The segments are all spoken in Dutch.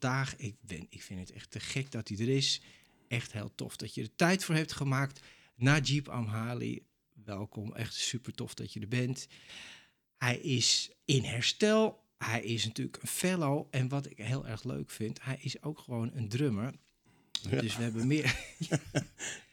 Vandaag, ik, ben, ik vind het echt te gek dat hij er is. Echt heel tof dat je er tijd voor hebt gemaakt. Najib Amhali, welkom. Echt super tof dat je er bent. Hij is in herstel. Hij is natuurlijk een fellow. En wat ik heel erg leuk vind, hij is ook gewoon een drummer. Dus we hebben meer.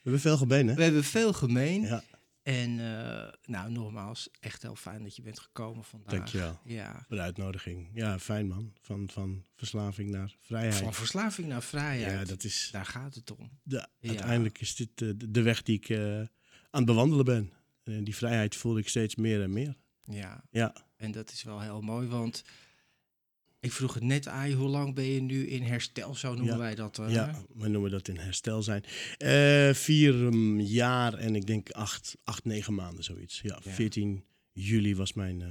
We hebben veel gemeen, hè? We hebben veel gemeen. Ja, En uh, nou, nogmaals, echt heel fijn dat je bent gekomen vandaag. dankjewel Ja. voor de uitnodiging. Ja, fijn man. Van, van verslaving naar vrijheid. Van verslaving naar vrijheid. ja, dat is... Daar gaat het om. De, Ja. Uiteindelijk is dit eh, de, de weg die ik eh, aan het bewandelen ben. En die vrijheid voelde ik steeds meer en meer. Ja. Ja, En dat is wel heel mooi, want ik vroeg het net aan je, hoe lang ben je nu in herstel? Zo noemen Ja. wij dat. eh, ja, we noemen dat in herstel zijn. Eh, vier mm, jaar en ik denk acht, acht, negen maanden zoiets. Ja, Ja. 14 juli was mijn eh,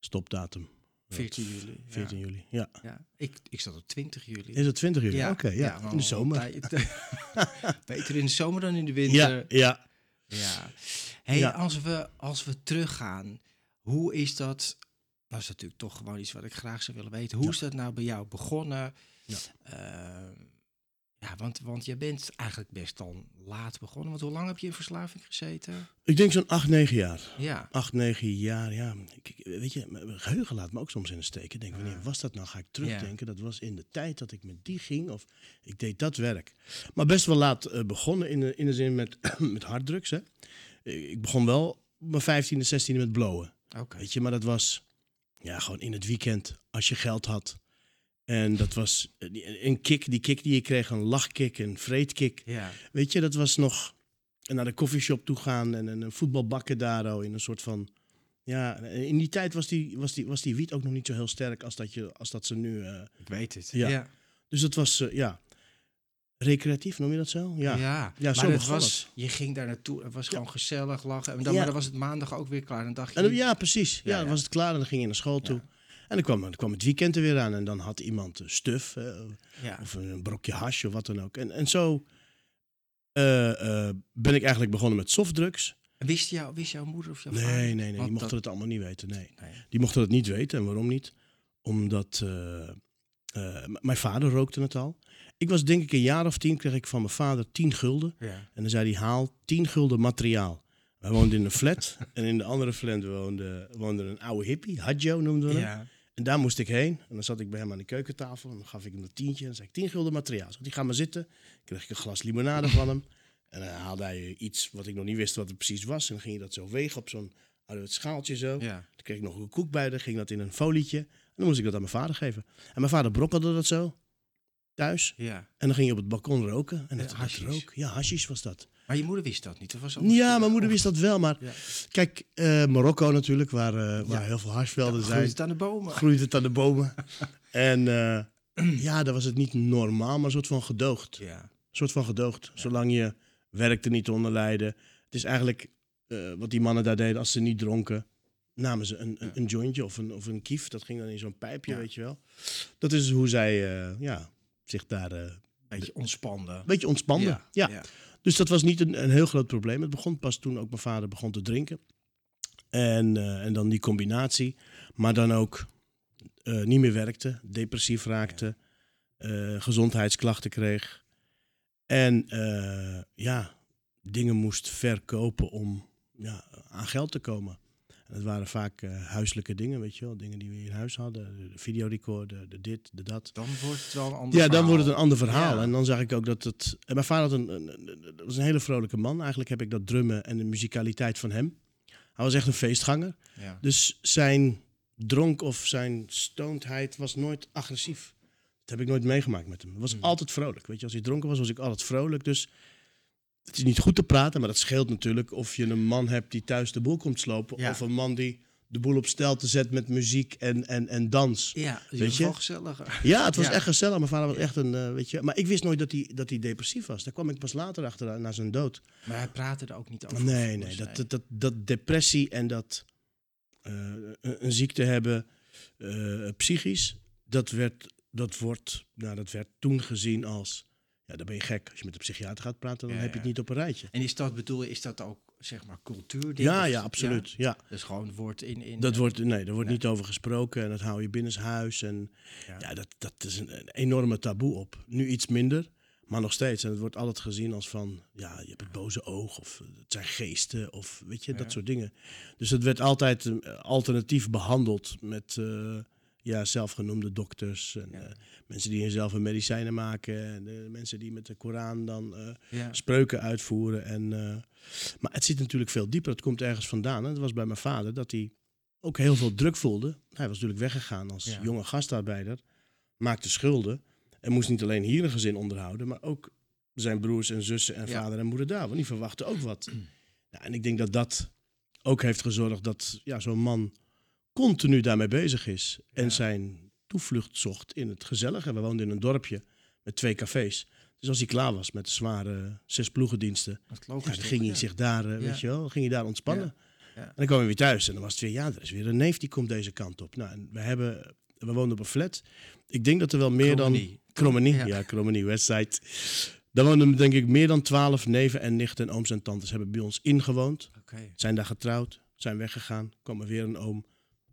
stopdatum. 14 juli. 14 ja. juli, ja. Ja. Ik, ik zat op 20 juli. Is het 20 juli? Oké, ja. maar in de zomer. Beter in de zomer dan in de Ja, winter. ja. Ja. Hey, Ja. Als, we, als we teruggaan, hoe is dat? Dat is natuurlijk toch gewoon iets wat ik graag zou willen weten. Hoe Ja. is dat nou bij jou begonnen? Ja. Ehm, ja, want, want je bent eigenlijk best dan laat begonnen. Want hoe lang heb je in verslaving gezeten? Ik denk zo'n 8, 9 jaar. Ja, 8, 9 jaar, ja. Ik, weet je, mijn geheugen laat me ook soms in de steek. Ik denk, wanneer was dat nou? Ga ik terugdenken. Dat was in de tijd dat ik met die ging of ik deed dat werk. Maar best wel laat eh, begonnen in de, in de zin met, met harddrugs. Hè. Ik begon wel mijn 15e, 16e met blowen. oké. Weet je, maar dat was ja, gewoon in het weekend als je geld had. En dat was eh, die- een kick, die kick die je kreeg, een lachkick, een vreedkick. Ja, Weet je, dat was nog naar de koffieshop toe gaan en een voetbal bakken daar oh, in een soort van. Ja, in die tijd was die, was die, was die wiet ook nog niet zo heel sterk als dat, je, als dat ze nu. eh, ik weet het. Ja. ja. dus dat was, eh, ja. Recreatief, noem je dat zo? Ja. Ja, Ja, zo maar het was, je ging daar naartoe. Het was gewoon gezellig lachen. En dan, Ja. Maar dan was het maandag ook weer klaar. Dan dacht je, En ja, precies. Ja, dan was het klaar en dan ging je naar school toe. En dan kwam, dan kwam het weekend er weer aan en dan had iemand stuf of een brokje hash of wat dan ook. En, en zo eh, eh, ben ik eigenlijk begonnen met softdrugs. Wist, jou, wist jouw moeder of jouw vader? Nee, nee, nee, die mochten dat- het allemaal niet weten. Nee. Nee. Die mochten het niet weten. En waarom niet? Omdat eh, mijn vader rookte het al. Ik was denk ik een jaar of tien, kreeg ik van mijn vader 10 gulden. Ja. En dan zei hij, haal 10 gulden materiaal. Wij woonden in een flat. en in de andere flat woonde, woonde een oude hippie, Hadjo noemden we hem. Ja. En daar moest ik heen. En dan zat ik bij hem aan de keukentafel. En dan gaf ik hem een tientje. En dan zei ik, 10 gulden materiaal. Zat hij, ga maar zitten. kreeg ik een glas limonade van hem. En dan haalde hij iets wat ik nog niet wist wat het precies was. En dan ging je dat zo wegen op zo'n ouderwets schaaltje zo. Ja. Dan kreeg ik nog een koek bij. Dan ging dat in een folietje. En dan moest ik dat aan mijn vader geven. En mijn vader brokkelde dat zo. Thuis. ja. En dan ging je op het balkon roken. En dat, Ja, rook. Ja, hashish was dat. Maar je moeder wist dat niet? Dat was Ja, mijn moeder wist dat wel. Maar Ja. kijk, eh, Marokko natuurlijk, waar, eh, waar Ja. heel veel hashvelden zijn Groeit het aan de bomen. groeit het aan de bomen. en eh, ja, dan was het niet normaal, maar een soort van gedoogd. Een Ja. soort van gedoogd. Zolang je werkte niet onder lijden. Het is eigenlijk wat die mannen daar deden als ze niet dronken. Namen ze een, een, een jointje of een, of een kief. Dat ging dan in zo'n pijpje, weet je wel. Dat is hoe zij ja, zich daar eh, een Beetje ontspannen. beetje ontspanden. Ja, Ja, ja. Dus dat was niet een, een heel groot probleem. Het begon pas toen ook mijn vader begon te drinken. En, eh, en dan die combinatie. Maar dan ook eh, niet meer werkte, depressief raakte, eh, gezondheidsklachten kreeg. En eh, ja, dingen moest verkopen om ja, aan geld te komen. Het waren vaak eh, huiselijke dingen, weet je wel. Dingen die we in huis hadden. De videorecorder, de dit, de dat. Dan wordt het wel een ander Ja, dan wordt het een ander verhaal. Ja. En dan zag ik ook dat het... En mijn vader had een, een, was een hele vrolijke man. Eigenlijk heb ik dat drummen en de muzikaliteit van hem. Hij was echt een feestganger. Ja. Dus zijn dronk of zijn stoondheid was nooit agressief. Dat heb ik nooit meegemaakt met hem. Hij was altijd vrolijk. Weet je, als hij dronken was, was ik altijd vrolijk. Dus het is niet goed te praten, maar dat scheelt natuurlijk of je een man hebt die thuis de boel komt slopen. Ja. Of een man die de boel op stel te zet met muziek en, en, en dans. Ja, Weet weet je? je? gezelliger. Ja, het was Ja. echt gezellig. Mijn vader was echt een, eh, weet je. Maar ik wist nooit dat hij, dat hij depressief was. Daar kwam ik pas later achter, na zijn dood. Maar hij praatte er ook niet over. Nee, nee. Dat, dat, dat, dat depressie en dat eh, een, een ziekte hebben, eh, psychisch, dat werd, dat, wordt, nou, dat werd toen gezien als. Ja, dan ben je gek. Als je met een psychiater gaat praten, dan Ja, heb je het niet op een rijtje. En is dat bedoel is dat ook zeg maar cultuur? Ja, ja, absoluut. Ja. Dus gewoon wordt in. in Dat eh, wordt, nee, daar wordt Nee. niet over gesproken en dat hou je binnenshuis. En Ja. dat, dat is een, een enorme taboe op. Nu iets minder, maar nog steeds. En het wordt altijd gezien als van, ja, je hebt het boze oog of het zijn geesten of weet je, dat soort dingen. Dus het werd altijd eh, alternatief behandeld met eh, ja, zelfgenoemde dokters en Ja. eh, mensen die zelf hun medicijnen maken. En mensen die met de Koran dan eh, ja. spreuken uitvoeren. En, eh, maar het zit natuurlijk veel dieper. Het komt ergens vandaan. En dat was bij mijn vader dat hij ook heel veel druk voelde. Hij was natuurlijk weggegaan als Ja. jonge gastarbeider. Maakte schulden. En moest niet alleen hier een gezin onderhouden. Maar ook zijn broers en zussen en vader en moeder daar. Want die verwachten ook wat. En ik denk dat dat ook heeft gezorgd dat ja, zo'n man continu daarmee bezig is. En Ja. zijn toevlucht zocht in het gezellige. We woonden in een dorpje met twee cafés. Dus als hij klaar was met de zware zes ploegendiensten, Dat ja, dan ging hij Ja. zich daar, eh, weet je wel, ging hij daar ontspannen. En dan kwam hij weer thuis en dan was het weer, ja, er is weer een neef die komt deze kant op. Nou, en we hebben, we woonden op een flat. Ik denk dat er wel meer dan... Krommenie. Krommenie, Ja. Krommenie, Westside. Daar woonden denk ik meer dan twaalf neven en nichten en ooms en tantes hebben bij ons ingewoond. Zijn daar getrouwd, zijn weggegaan. kwam er weer een oom,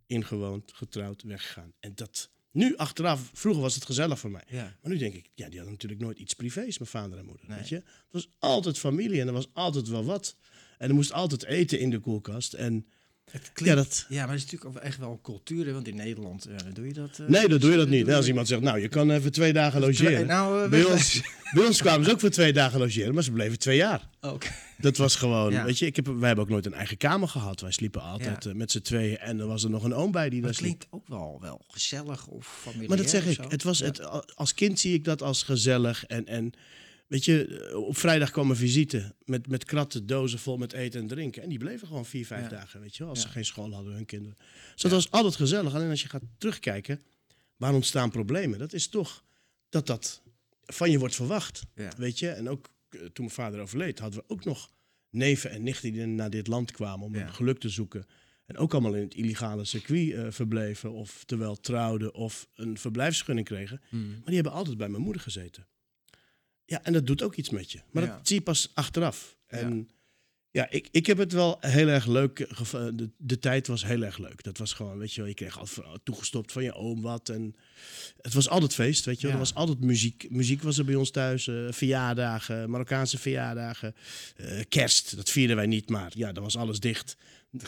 ingewoond, getrouwd, weggegaan. En dat, nu achteraf, vroeger was het gezellig voor mij. Ja. Maar nu denk ik, ja, die hadden natuurlijk nooit iets privés, mijn vader en moeder. Nee. Weet je? Het was altijd familie en er was altijd wel wat. En er moest altijd eten in de koelkast. En Het ja, dat, ja, maar het is natuurlijk ook echt wel een cultuur. Hè? Want in Nederland eh, doe je dat. eh, nee, dat doe je dat niet. Als iemand zegt, nou, je kan even twee dagen logeren. Nou, eh, bij, ons, bij ons kwamen ze ook voor twee dagen logeren, maar ze bleven twee jaar. Oké. Dat was gewoon, Ja. weet je, ik heb, wij hebben ook nooit een eigen kamer gehad. Wij sliepen altijd Ja. met z'n tweeën en er was er nog een oom bij die daar Dat sliep. klinkt ook wel, wel gezellig of familiair. Maar dat zeg ik. Het was het, als kind zie ik dat als gezellig. En, en weet je, op vrijdag kwam een visite met, met kratten, dozen vol met eten en drinken. En die bleven gewoon vier, vijf Ja. dagen, weet je wel. Als Ja. ze geen school hadden, hun kinderen. Dus dat was altijd gezellig. Alleen als je gaat terugkijken, waar ontstaan problemen? Dat is toch dat dat van je wordt verwacht, weet je. En ook eh, toen mijn vader overleed, hadden we ook nog neven en nichten die naar dit land kwamen om hun geluk te zoeken. En ook allemaal in het illegale circuit eh, verbleven. Of terwijl trouwden of een verblijfsgunning kregen. Mm. Maar die hebben altijd bij mijn moeder gezeten. Ja, en dat doet ook iets met je. Maar Ja. dat zie je pas achteraf. En ja, ik, ik heb het wel heel erg leuk. eh, De, de tijd was heel erg leuk. Dat was gewoon, weet je wel, je kreeg van- toegestopt van je oom wat. En het was altijd feest, weet je wel. Ja. Er was altijd muziek. Muziek was er bij ons thuis. eh, verjaardagen, Marokkaanse verjaardagen. eh, kerst, dat vierden wij niet, maar ja, dan was alles dicht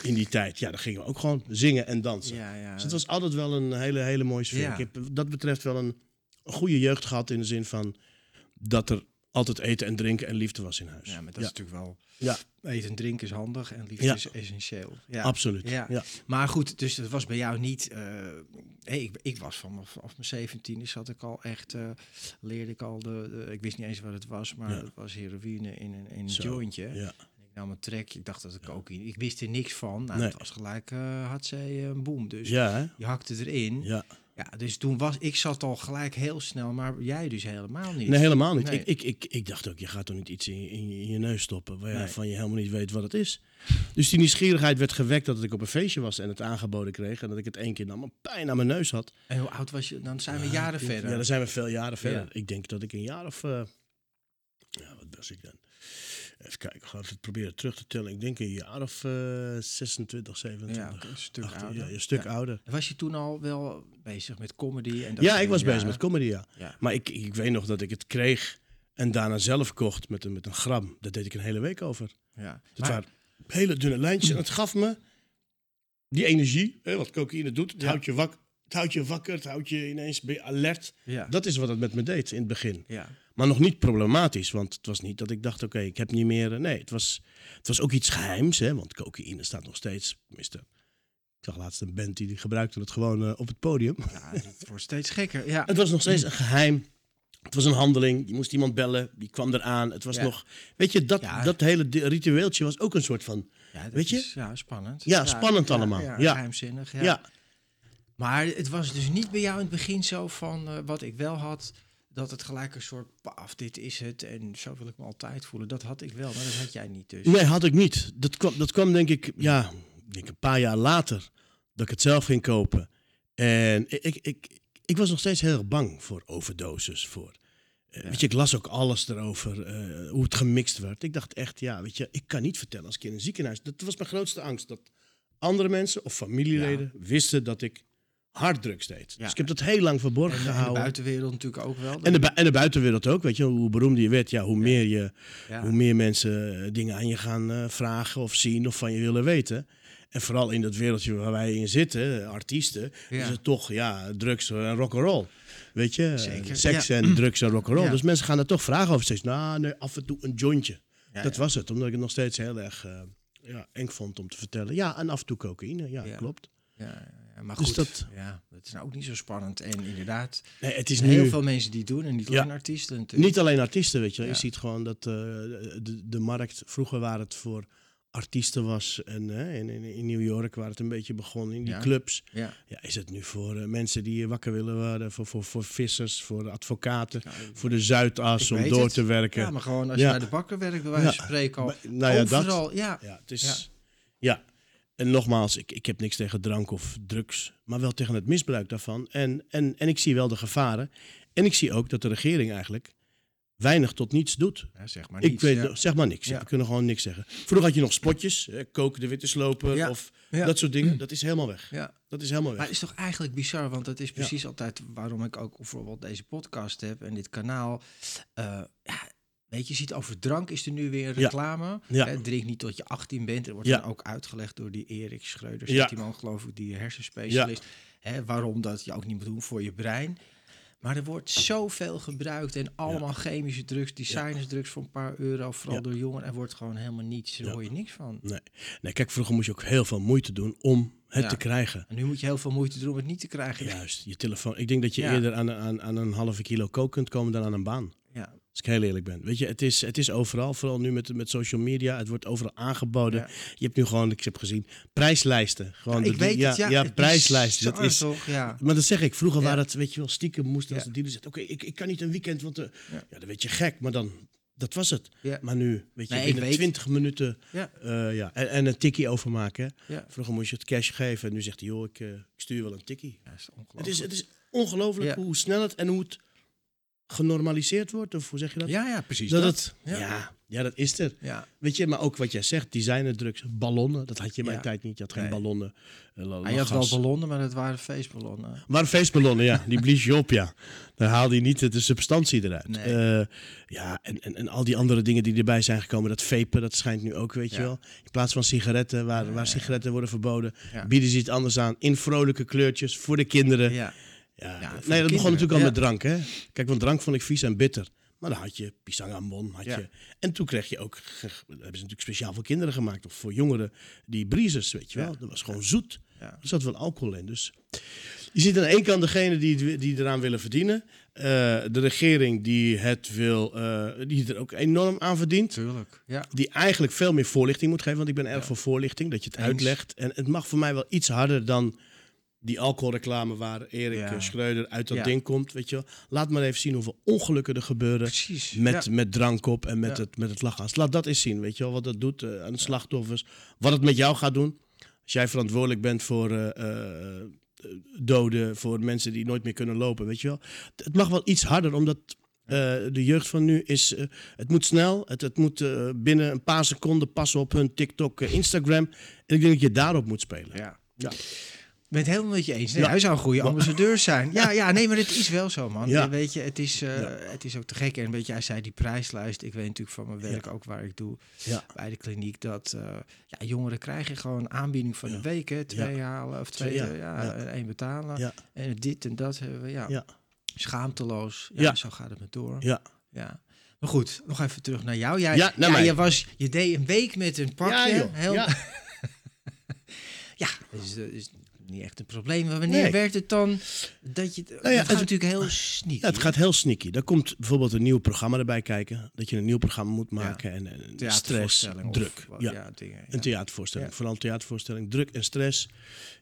in die tijd. Ja, dan gingen we ook gewoon zingen en dansen. Dus het was altijd wel een hele, hele mooie sfeer. Ik heb dat betreft wel een goede jeugd gehad in de zin van dat er altijd eten en drinken en liefde was in huis. ja, maar dat is natuurlijk wel... ja, Eten en drinken is handig en liefde Ja. is essentieel. Ja. absoluut. Ja. Ja. Maar goed, dus dat was bij jou niet. eh, hey, ik, ik was van vanaf mijn 17 zat ik al echt. eh, leerde ik al de, de- Ik wist niet eens wat het was, maar het was heroïne in een, in een Zo, jointje. Ja. Ik nam een trek. Ik dacht dat ik ook in. Ik wist er niks van. Nou, Nee. Het was gelijk. eh had zij een boom. Dus je hakte erin. Ja. Ja. dus toen was ik zat al gelijk heel snel, maar jij dus helemaal niet. Nee, helemaal niet. Nee. Ik, ik, ik, ik dacht ook, je gaat toch niet iets in je, in je, in je neus stoppen waarvan Nee. je helemaal niet weet wat het is. Dus die nieuwsgierigheid werd gewekt dat ik op een feestje was en het aangeboden kreeg. En dat ik het één keer nam en pijn aan mijn neus had. En hoe oud was je? Dan zijn we jaren verder. Ja, dan zijn we veel jaren verder. Ja. Ik denk dat ik een jaar of... eh, ja, wat was ik dan? Even kijken, ik ga het proberen terug te tellen. Ik denk een jaar of eh 26, 27. Ja, oké, een stuk 18, ouder. Ja, een stuk Ja. ouder. Was je toen al wel bezig met comedy? En dat Ja, ik was bezig met comedy, ja. Ja. Maar ik, ik weet nog dat ik het kreeg en daarna zelf kocht met een, met een gram. Daar deed ik een hele week over. Ja. Het Maar- waren hele dunne lijntjes en het gaf me die energie, hè, wat cocaïne doet, het, houdt je wak, het houdt je wakker, het houdt je ineens alert. Ja. Dat is wat het met me deed in het begin. ja. Maar nog niet problematisch, want het was niet dat ik dacht, oké, ik heb niet meer... eh, Nee, het was, het was ook iets geheims, hè, want cocaïne staat nog steeds... Tenminste, ik zag laatst een band die, gebruikte het gewoon eh, op het podium. ja, het wordt steeds gekker. Ja. Het was nog steeds een geheim. Het was een handeling. Je moest iemand bellen. Die kwam eraan. Het was Ja. nog... Weet je, dat, Ja. dat hele ritueeltje was ook een soort van... Ja, dat Weet je? is, ja, spannend. Ja, spannend allemaal. Ja, geheimzinnig. Ja. Ja, Maar het was dus niet bij jou in het begin zo van eh, wat ik wel had, dat het gelijk een soort paf, dit is het en zo wil ik me altijd voelen. Dat had ik wel, maar dat had jij niet dus. nee, had ik niet. Dat kwam, dat kwam denk ik, ja, denk een paar jaar later. Dat ik het zelf ging kopen. En ik, ik, ik, ik was nog steeds heel erg bang voor overdoses. Voor, eh, Weet je, ik las ook alles erover, eh, hoe het gemixt werd. Ik dacht echt, ja, weet je, ik kan niet vertellen als ik in een ziekenhuis... Dat was mijn grootste angst, dat andere mensen of familieleden wisten dat ik harddrugs deed. Ja. Dus ik heb dat heel lang verborgen En, en de gehouden. buitenwereld natuurlijk ook wel. En de, en de buitenwereld ook, weet je, hoe beroemder je werd, ja, hoe, Meer, je, Ja. hoe meer mensen eh, dingen aan je gaan eh, vragen of zien of van je willen weten. En vooral in dat wereldje waar wij in zitten, eh, artiesten, is het toch ja, drugs en rock'n'roll. Weet je, Zeker, seks en drugs en rock'n'roll. Dus mensen gaan er toch vragen over steeds. Nou, nee, af en toe een jointje. Dat was het, omdat ik het nog steeds heel erg ja, eng vond om te vertellen. Ja, en af en toe cocaïne, ja, Ja. klopt. Ja, ja, maar Dus goed, dat- ja, dat is nou ook niet zo spannend. En inderdaad, Nee, het is zijn heel nu... veel mensen die het doen en niet Ja. alleen artiesten natuurlijk. Niet alleen artiesten, weet je. Ja. Je ziet gewoon dat eh, de, de markt... Vroeger waar het voor artiesten was en hè, in, in, New York waar het een beetje begon in die Ja. clubs. Ja. Ja, is het nu voor eh, mensen die wakker willen worden, voor, voor, voor vissers, voor advocaten, voor de Zuidas om door het. te werken. ja, maar gewoon als je bij de bakker werkt, bij wijze van spreken al. Nou ja, dat- overal, ja. Ja, het is. Ja. En nogmaals, ik, ik heb niks tegen drank of drugs, maar wel tegen het misbruik daarvan. En, en, en ik zie wel de gevaren. En ik zie ook dat de regering eigenlijk weinig tot niets doet. Ja, zeg maar Ik weet, ja. zeg maar niks. Ja. We kunnen gewoon niks zeggen. Vroeger had je nog spotjes, hè, koken de witte sloper of dat soort dingen. Dat is helemaal weg. Ja. Dat is helemaal Maar weg. het is toch eigenlijk bizar, want dat is precies altijd waarom ik ook bijvoorbeeld deze podcast heb en dit kanaal. Eh, ja, weet je, je ziet over drank is er nu weer reclame. Ja. Hè, drink niet tot je 18 bent. Er wordt Ja. dan ook uitgelegd door die Erik Schreuder, Ja. zegt die man geloof ik, die hersenspecialist. Hè, waarom dat je ook niet moet doen voor je brein. Maar er wordt zoveel gebruikt en allemaal chemische drugs, designersdrugs voor een paar euro, vooral Ja. door jongeren. Er wordt gewoon helemaal niets, daar hoor je niks van. Nee. nee, kijk, vroeger moest je ook heel veel moeite doen om het te krijgen. En nu moet je heel veel moeite doen om het niet te krijgen. Juist, je telefoon. Ik denk dat je eerder aan, aan, aan een halve kilo kook kunt komen dan aan een baan. Ik heel eerlijk ben. Weet je, het is, het is overal, vooral nu met, met social media. Het wordt overal aangeboden. Ja. Je hebt nu gewoon, ik heb gezien, prijslijsten. Gewoon ik de- weet ja, het, ja. ja, het prijslijsten. Dat is, toch, ja. maar dat zeg ik, vroeger waren het, weet je wel, stiekem moesten als de dealer zegt, oké, ik, ik kan niet een weekend, want eh, Ja. dan werd je gek. Maar dan, dat was het. Ja. Maar nu, weet je, Nee, binnen weet- 20 minuten Ja. eh, ja, en, en een tikkie overmaken. Vroeger moest je het cash geven en nu zegt hij, joh, ik, eh, ik stuur wel een tikkie. Is Het is, het is ongelooflijk hoe snel het en hoe het genormaliseerd wordt, of hoe zeg je dat? Ja, ja, precies dat dat. het, Ja. ja. Ja, dat is er. Ja. Weet je, maar ook wat jij zegt, designerdrugs, ballonnen, dat had je in mijn Ja. tijd niet. Je had geen Nee. ballonnen. Hij had wel ballonnen, maar het waren feestballonnen. Maar feestballonnen, ja, die blies je op, ja. Daar haalde je niet de substantie eruit. Nee. Eh, ja, en, en, en al die andere dingen die erbij zijn gekomen, dat vapen, dat schijnt nu ook, weet je wel. In plaats van sigaretten, waar, waar sigaretten worden verboden, bieden ze iets anders aan. In vrolijke kleurtjes, voor de kinderen. Ja. Ja, nee, dat begon natuurlijk al met drank, hè. Kijk, want drank vond ik vies en bitter. Maar dan had je pisangambon, had je... En toen kreeg je ook... hebben ze natuurlijk speciaal voor kinderen gemaakt. Of voor jongeren. Die breezes, weet je wel. Dat was gewoon zoet. Er zat wel alcohol in. Dus je ziet aan de ene kant degene die, die eraan willen verdienen. Eh, de regering die het wil... eh, die er ook enorm aan verdient. Tuurlijk. Ja. Die eigenlijk veel meer voorlichting moet geven. Want ik ben erg Ja. voor voorlichting. Dat je het Eens. uitlegt. En het mag voor mij wel iets harder dan die alcoholreclame waar Erik Ja. eh, Schreuder uit dat Ja. ding komt. Weet je wel. Laat maar even zien hoeveel ongelukken er gebeuren. Precies. Met, Ja. met drank op en met, het, met het lachgas. Laat dat eens zien, weet je wel, wat dat doet eh, aan de slachtoffers. Wat het met jou gaat doen. Als jij verantwoordelijk bent voor eh, doden, voor mensen die nooit meer kunnen lopen, weet je wel. Het mag wel iets harder, omdat de jeugd van nu is... het moet snel, het, het moet binnen een paar seconden passen op hun TikTok, Instagram. En ik denk dat je daarop moet spelen. Ja. Ja. Ben het helemaal met je eens. Nee, Hij zou een goede ambassadeur zijn. Ja, ja, nee, maar het is wel zo, man. Ja. Weet je, het is, eh, het is ook te gek. En weet je, hij zei die prijslijst. Ik weet natuurlijk van mijn werk ook waar ik doe Ja. bij de kliniek. Dat eh, ja, jongeren krijgen gewoon aanbieding van de week. Hè. Twee halen of twee, Ja. ja, ja, Ja. en één betalen. Ja. En dit en dat hebben we. Ja, Ja. schaamteloos. Ja, Ja. zo gaat het met door. Ja. Ja. Maar goed, nog even terug naar jou. Jij, Ja, ja, mij. je, was, je deed een week met een pakje. Ja. Heel, Ja. Ja, is niet echt een probleem. Maar wanneer Nee. werd het dan dat je... Nou ja, het gaat het- natuurlijk heel sneaky. Ja, het gaat heel sneaky. Daar komt bijvoorbeeld een nieuw programma erbij kijken. Dat je een nieuw programma moet maken. En, en stress, druk. wat- ja. ja, dingen. ja. Een theatervoorstelling. Ja. Vooral theatervoorstelling. Druk en stress.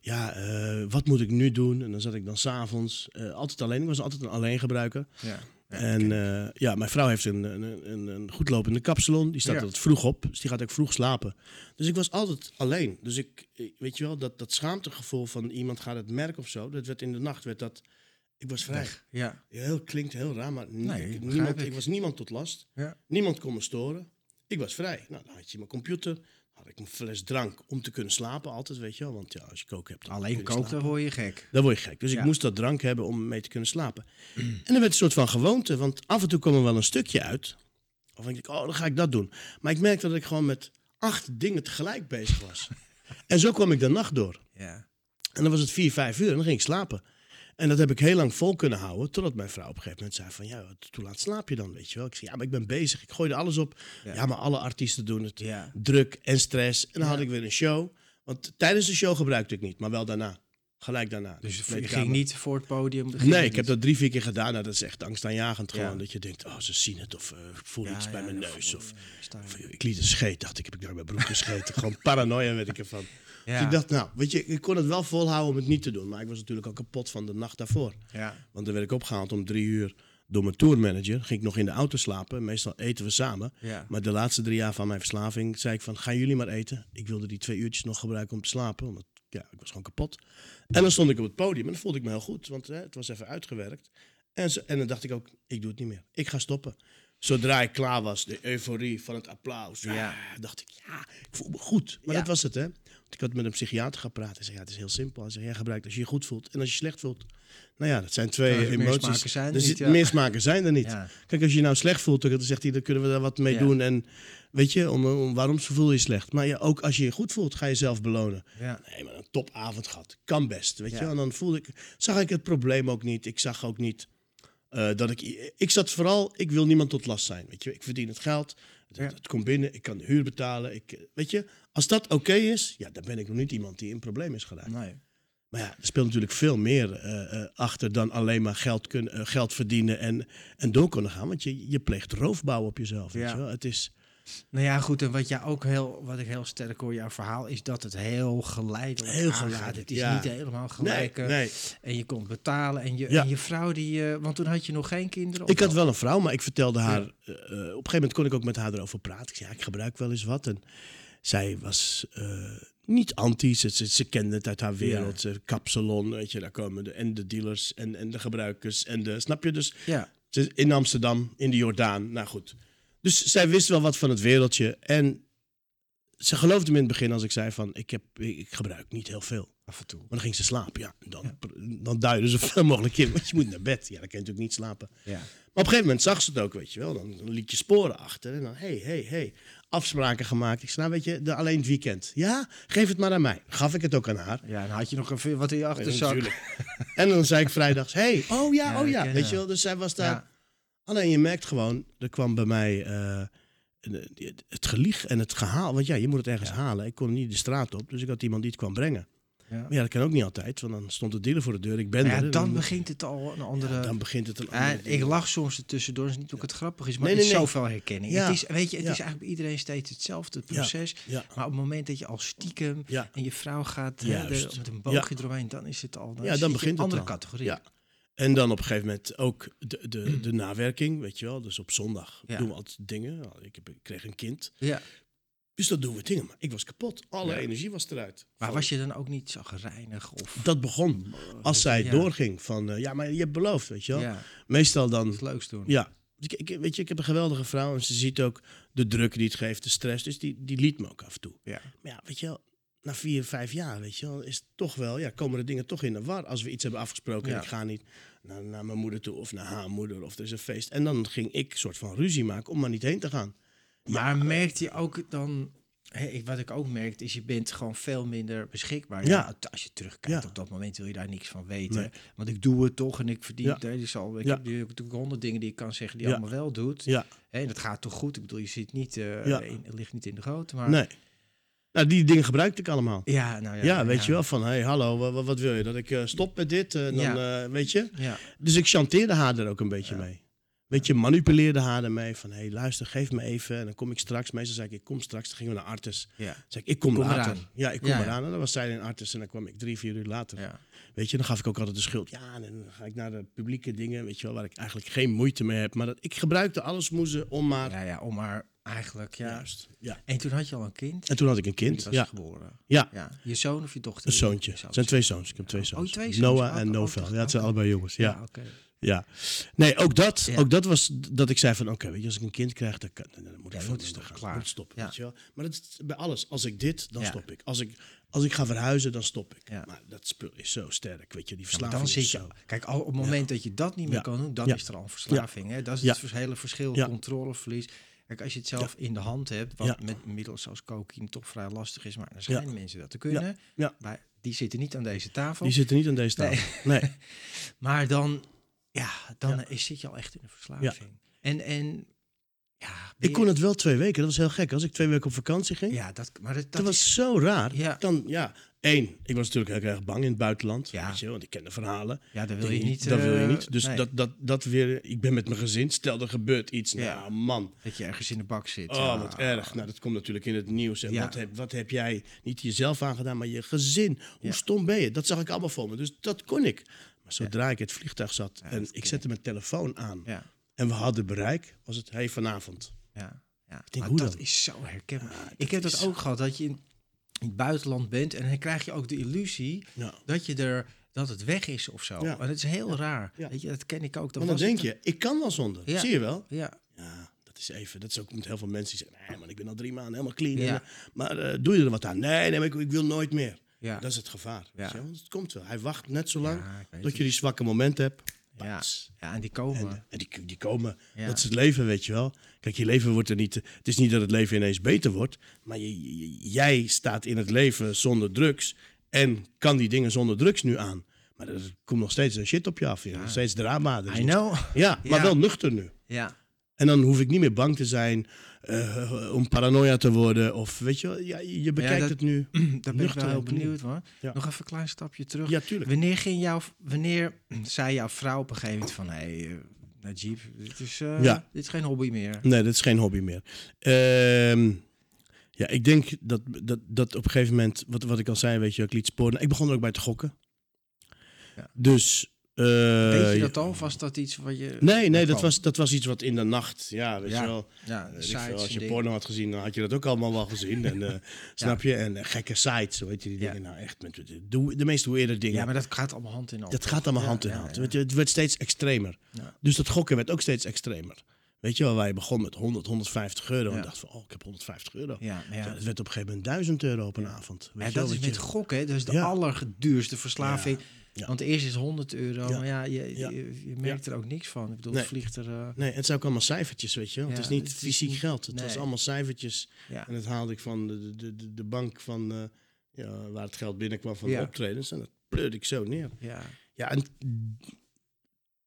Ja, eh, wat moet ik nu doen? En dan zat ik dan s'avonds uh, altijd alleen. Ik was altijd een alleen gebruiker. Ja. En uh, ja, mijn vrouw heeft een, een, een, een goedlopende kapsalon. Die staat Ja. altijd vroeg op. Dus die gaat ook vroeg slapen. Dus ik was altijd alleen. Dus ik, weet je wel, dat, dat schaamtegevoel van iemand gaat het merken of zo. Dat werd in de nacht, werd dat... Ik was vrij. Weg. Ja. Heel, klinkt heel raar, maar Nee, niemand, ik. ik was niemand tot last. Ja. Niemand kon me storen. Ik was vrij. Nou, dan had je mijn computer, had ik een fles drank om te kunnen slapen altijd, weet je wel. Want ja, als je koken hebt, Alleen kook, dan word je gek. Dan word je gek. Dus Ja. ik moest dat drank hebben om mee te kunnen slapen. En dan werd een soort van gewoonte, want af en toe kwam er wel een stukje uit. Of denk ik, oh, dan ga ik dat doen. Maar ik merkte dat ik gewoon met acht dingen tegelijk bezig was. en zo kwam ik de nacht door. Ja. En dan was het vier, vijf uur en dan ging ik slapen. En dat heb ik heel lang vol kunnen houden, totdat mijn vrouw op een gegeven moment zei van... Ja, hoe laat slaap je dan, weet je wel? Ik zei, ja, maar ik ben bezig. Ik gooi er alles op. Ja. Ja, maar alle artiesten doen het. Ja. Druk en stress. En dan had ik weer een show. Want tijdens de show gebruikte ik niet, maar wel daarna. Gelijk daarna. Dus je ging niet voor het podium? Nee, ik heb dat drie, vier keer gedaan. Nou, dat is echt angstaanjagend Ja. gewoon. Dat je denkt, oh, ze zien het. Of eh, ik voel Ja, iets bij mijn neus. Of, of, ik liet een scheet. Dacht ik, heb ik naar mijn broek gescheten. gewoon paranoia werd ik ervan. Ja. Dus ik dacht, nou, weet je, ik kon het wel volhouden om het niet te doen. Maar ik was natuurlijk al kapot van de nacht daarvoor. Ja. Want dan werd ik opgehaald om drie uur door mijn tourmanager. Ging ik nog in de auto slapen. Meestal eten we samen. Ja. Maar de laatste drie jaar van mijn verslaving zei ik van, gaan jullie maar eten. Ik wilde die twee uurtjes nog gebruiken om te slapen. Omdat, ja, ik was gewoon kapot. En dan stond ik op het podium en dan voelde ik me heel goed. Want hè, het was even uitgewerkt. En, zo, en dan dacht ik ook, ik doe het niet meer. Ik ga stoppen. Zodra ik klaar was, de euforie van het applaus. Ja. ah, dacht ik, ja, ik voel me goed. Maar Ja. dat was het, hè. Ik had met een psychiater gepraat. Hij zei, ja, het is heel simpel. Hij zei, jij gebruikt als je je goed voelt en als je slecht voelt. Nou ja, dat zijn twee Ja, emoties. zijn niet, ja. Smaken zijn er niet. Ja. Kijk, als je je nou slecht voelt, dan zegt hij, dan kunnen we daar wat mee doen. En weet je, om, om, waarom voel je je slecht? Maar ja, ook als je je goed voelt, ga je jezelf belonen. Ja. Nee, maar een topavond gehad. Kan best, weet je. En dan voelde ik, zag ik het probleem ook niet. Ik zag ook niet eh, dat ik... Ik zat vooral, ik wil niemand tot last zijn, weet je. Ik verdien het geld, het, het komt binnen, ik kan de huur betalen. Ik, weet je, als dat oké is, ja, dan ben ik nog niet iemand die in een probleem is geraakt. Nee. Maar ja, er speelt natuurlijk veel meer eh, eh, achter dan alleen maar geld, kun, eh, geld verdienen en, en door kunnen gaan. Want je, je pleegt roofbouw op jezelf. Weet je wel? Het is, Nou ja, goed. En wat, jij ook heel, wat ik heel sterk hoor, jouw verhaal, is dat het heel geleidelijk Heel Het is ja. niet helemaal gelijk. nee. En je komt betalen. En je, Ja. en je vrouw, die, want toen had je nog geen kinderen. Ik had wel een vrouw, maar ik vertelde haar... Op een gegeven moment kon ik ook met haar erover praten. Ik zei, ja, ik gebruik wel eens wat. En zij was eh, niet anti. Ze, ze, ze kende het uit haar wereld. Ze kapsalon, weet je, daar komen de, en de dealers en, en de gebruikers. En de, snap je? Dus Ja. In Amsterdam, in de Jordaan. Nou goed. Dus zij wist wel wat van het wereldje. En ze geloofde me in het begin als ik zei van... ik, heb, ik, ik gebruik niet heel veel. Af en toe. Maar dan ging ze slapen. Ja, dan, dan duiden ze zoveel mogelijk in. Want je moet naar bed. Ja, dan kan je natuurlijk niet slapen. Ja. Maar op een gegeven moment zag ze het ook, weet je wel. Dan, dan liet je sporen achter. En dan, hé, hé, hé. Afspraken gemaakt. Ik zei, nou weet je, de, alleen het weekend. Ja, geef het maar aan mij. Gaf ik het ook aan haar. Ja, dan had je nog even wat in je achterzak. En dan zei ik vrijdags, hé, oh ja, Ja, oh ja. Weet je wel, dus zij was daar... Alleen je merkt gewoon, er kwam bij mij eh, een- het gelieg en het gehaal. Want ja, je moet het ergens halen. Ik kon niet de straat op, dus ik had iemand die het kwam brengen. Ja. Maar ja, dat kan ook niet altijd, want dan stond de dealer voor de deur. Ik ben ja, er. dan begint het al een andere... ja, dan begint het een Ja, andere ik lach soms ertussendoor, dat is niet ook het grappig is, maar Nee, het is nee, zoveel herkenning. Het is, weet je, het is eigenlijk bij iedereen steeds hetzelfde Ja. proces. Maar op het moment dat je al stiekem en je vrouw gaat de- met een boogje eromheen, dan is het al dan Ja, dan begint in een het andere al. categorie. Ja. En dan op een gegeven moment ook de, de, de nawerking, weet je wel. Dus op zondag Ja. doen we altijd dingen. Ik, heb, ik kreeg een kind. Ja. Dus dat doen we dingen. Maar ik was kapot. Alle Ja. energie was eruit. Maar was je dan ook niet zo gereinig of... Dat begon. Als zij Ja. doorging van, eh, ja, maar je hebt beloofd, weet je wel. Ja, Meestal dan het leuks doen. Ja. Ik, ik- weet je, ik heb een geweldige vrouw en ze ziet ook de druk die het geeft, de stress. Dus die, die liet me ook af en toe. Ja. Maar ja, weet je wel, na vier, vijf jaar, weet je wel, is het toch wel, ja, komen de dingen toch in de war. Als we iets hebben afgesproken en ik ga niet naar, naar mijn moeder toe of naar haar moeder of er is een feest. En dan ging ik soort van ruzie maken om maar niet heen te gaan. Maar merkt je ook dan... Ik- wat ik ook merk is, je bent gewoon veel minder beschikbaar. Ja. Ja. als je terugkijkt Ja. op dat moment wil je daar niks van weten. Nee. Want ik doe het toch en ik verdien... Ja. hè, dus al, ik Ja. heb natuurlijk honderd dingen die ik kan zeggen die je Ja. allemaal wel doet. Ja, en dat gaat toch goed? Ik bedoel, je zit niet... eh, Ja. in, het ligt niet in de goot, maar... nee. Nou, die dingen gebruikte ik allemaal. Ja, nou ja. Ja, weet je wel, van hey, hallo, wa- wa- wat, wil je? Dat ik eh, stop met dit? Eh, dan, eh, weet je? Ja, Dus ik chanteerde haar er ook een beetje mee. Weet je, manipuleerde haar ermee van, hé, hey, luister, geef me even. En dan kom ik straks. Meestal zei ik, ik kom straks. Dan gingen we naar Artes. ja, zei ik, ik kom, Kom later. eraan. Ja, ik kom Ja, eraan. En dan was zij in Artes en dan kwam ik drie, vier uur later. ja. Weet je, dan gaf ik ook altijd de schuld. Ja, en dan ga ik naar de publieke dingen, weet je wel, waar ik eigenlijk geen moeite mee heb. Maar dat, ik gebruikte alle smoezen om maar... Ja, ja, om maar eigenlijk, ja. Juist, ja. En toen had je al een kind. En toen had ik een kind. was Ja, geboren. ja, Ja, je zoon of je dochter? een zoontje. Je Het zijn twee zoons. Ik heb twee Oh, zoons. twee zoons. Noah Oh, en oh, Novel. Ja, het zijn allebei jongens. Ja. Ja, oké. Ja. Nee, ook dat, Ja. ook dat was dat ik zei van, oké, weet je, als ik een kind krijg, dan, kan, dan moet ik moet toch gaan. klaar. Moet stoppen, Ja. weet je wel. Maar dat is bij alles. Als ik dit, dan Ja. stop ik. Als ik, als ik ga verhuizen, dan stop ik. Ja. Maar dat spul is zo sterk, weet je, die Ja, verslaving dan is zit je. zo. Kijk, al op het moment dat je dat niet meer Ja. kan doen, dan Ja. is er al een verslaving. Hè? Dat is Ja. het vers- hele verschil, Ja. controleverlies. Kijk, als je het zelf in de hand hebt, wat Ja. met middels zoals cocaïne toch vrij lastig is, maar er zijn Ja. mensen dat te kunnen. Ja. Maar die zitten niet aan deze tafel. Die zitten niet aan deze tafel. Nee. Maar dan, ja, dan is, zit je al echt in een verslaving. En, en ja, Ik kon het wel twee weken, dat was heel gek. Als ik twee weken op vakantie ging, Ja, dat, maar dat, dat dat was is- zo raar. Ja. Dan, ja, één, ik was natuurlijk heel erg bang in het buitenland, Ja. weet je, want ik ken de verhalen. ja, dat wil je niet. Dat wil je eh, niet. Dus nee, dat, dat, dat weer, ik ben met mijn gezin, stel er gebeurt iets. Ja. Nou man, dat je ergens in de bak zit. Oh, ja. wat erg. Nou, dat komt natuurlijk in het nieuws. En wat, heb, wat heb jij niet jezelf aangedaan, maar je gezin? Hoe stom ben je? Dat zag ik allemaal voor me. Dus dat kon ik. Zodra ik in het vliegtuig zat en ik ken zet mijn telefoon aan Ja, en we hadden bereik, was het hey vanavond. ja, ja. denk, Maar hoe dat dan? is zo herkenbaar. Ja, ik heb dat ook gehad, dat je in, het buitenland bent en dan krijg je ook de illusie Ja. dat je er dat het weg is of zo. Ja. Maar dat is heel raar. Ja. Weet je, dat ken ik ook. Maar dan denk het- je, ik kan wel zonder. Ja. Zie je wel? Ja, Ja, dat is even. Dat is ook met heel veel mensen die zeggen, nee man, ik ben al drie maanden helemaal clean. Ja. En, eh, Maar eh, doe je er wat aan? Nee, nee, maar ik, ik wil nooit meer. Ja. Dat is het gevaar. Ja. Want het komt wel. Hij wacht net zo lang Ja, tot je die zwakke moment hebt. ja. Ja, en die komen. En, en die, die komen. Ja. Dat is het leven, weet je wel. Kijk, je leven wordt er niet. Het is niet dat het leven ineens beter wordt. Maar je, je- jij staat in het leven zonder drugs. En kan die dingen zonder drugs nu aan. Maar er komt nog steeds een shit op je af. Nog steeds drama. I nog- know. Ja, maar wel nuchter nu. Ja, En dan hoef ik niet meer bang te zijn eh, om paranoia te worden. Of weet je wel, ja, je bekijkt dat- het nu. daar ben ik wel heel benieuwd hoor. Ja. Nog even een klein stapje terug. Ja, tuurlijk. Wanneer ging jouw, wanneer zei jouw vrouw op een gegeven moment van, hey, eh, Najib, dit is, eh, Ja. dit is geen hobby meer. Nee, dat is geen hobby meer. Ehm, ja, ik denk dat, dat, dat op een gegeven moment, wat, wat ik al zei, weet je, ik liet sporen. Ik begon er ook bij te gokken. Ja. Dus. Eh, Weet je dat al? Was dat iets wat je... Nee, nee, dat kwam? was, dat was iets wat in de nacht. Ja, weet Ja, je wel. Ja, sites veel, als en je porno had gezien, dan had je dat ook allemaal wel gezien. En, eh, snap je? En eh, gekke sites, weet je die dingen. Nou, echt, met, de, de meest weirde dingen. Ja, maar dat gaat allemaal hand in hand. Dat gaat allemaal hand in hand. Weet je, het werd steeds extremer. Dus dat gokken werd ook steeds extremer. Weet je wel, waar je begon met 100, 150 euro. Ja. En dacht van, oh, ik heb 150 euro. Ja, ja. Het werd op een gegeven moment 1000 euro op een avond. Weet wel, dat is met je- gokken, dat is de allerduurste verslaving. Ja. Want eerst is het 100 euro, Ja. maar ja, je, Ja. je, je merkt er ook niks van. Ik bedoel, Nee. het vliegt er... eh, Nee, het zijn ook allemaal cijfertjes, weet je. Ja, het is niet het fysiek geld. Het was allemaal cijfertjes. En dat haalde ik van de, de, de, de bank van, eh, ja, waar het geld binnenkwam van de optredens. En dat pleurde ik zo neer. Ja. Ja, en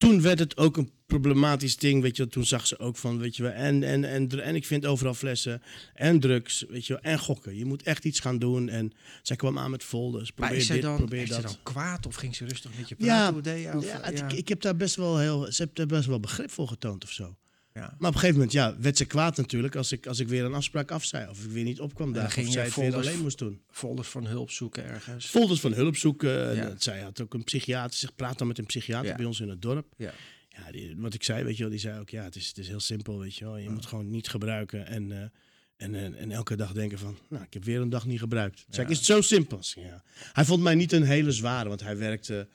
toen werd het ook een problematisch ding, weet je. Toen zag ze ook van, weet je wel, en, en, en, en ik vind overal flessen en drugs, weet je wel, en gokken. Je moet echt iets gaan doen. En zij kwam aan met folders, Maar probeer is zij dit, dan, probeer is dat. dan kwaad of ging ze rustig met je Ja, praten? Hoe deed je? Of- Ja, het- Ik, ik heb daar best wel heel, ze heeft daar best wel begrip voor getoond of zo. Ja. Maar op een gegeven moment, ja, werd ze kwaad natuurlijk als ik, als ik weer een afspraak afzei. Of ik weer niet opkwam dan daar. ging Of zij het weer alleen moest doen. Folders van hulp zoeken ergens. Folders van hulp zoeken. En, Ja. Zij had ook een psychiater. Ze praat dan met een psychiater bij ons in het dorp. Ja. Ja, die, wat ik zei, weet je wel, die zei ook, ja, het is, het is heel simpel, weet je wel. Je moet gewoon niet gebruiken en, eh, en, en, en elke dag denken van, nou, ik heb weer een dag niet gebruikt. Ik, is het zo simpel? Ja. Hij vond mij niet een hele zware, want hij werkte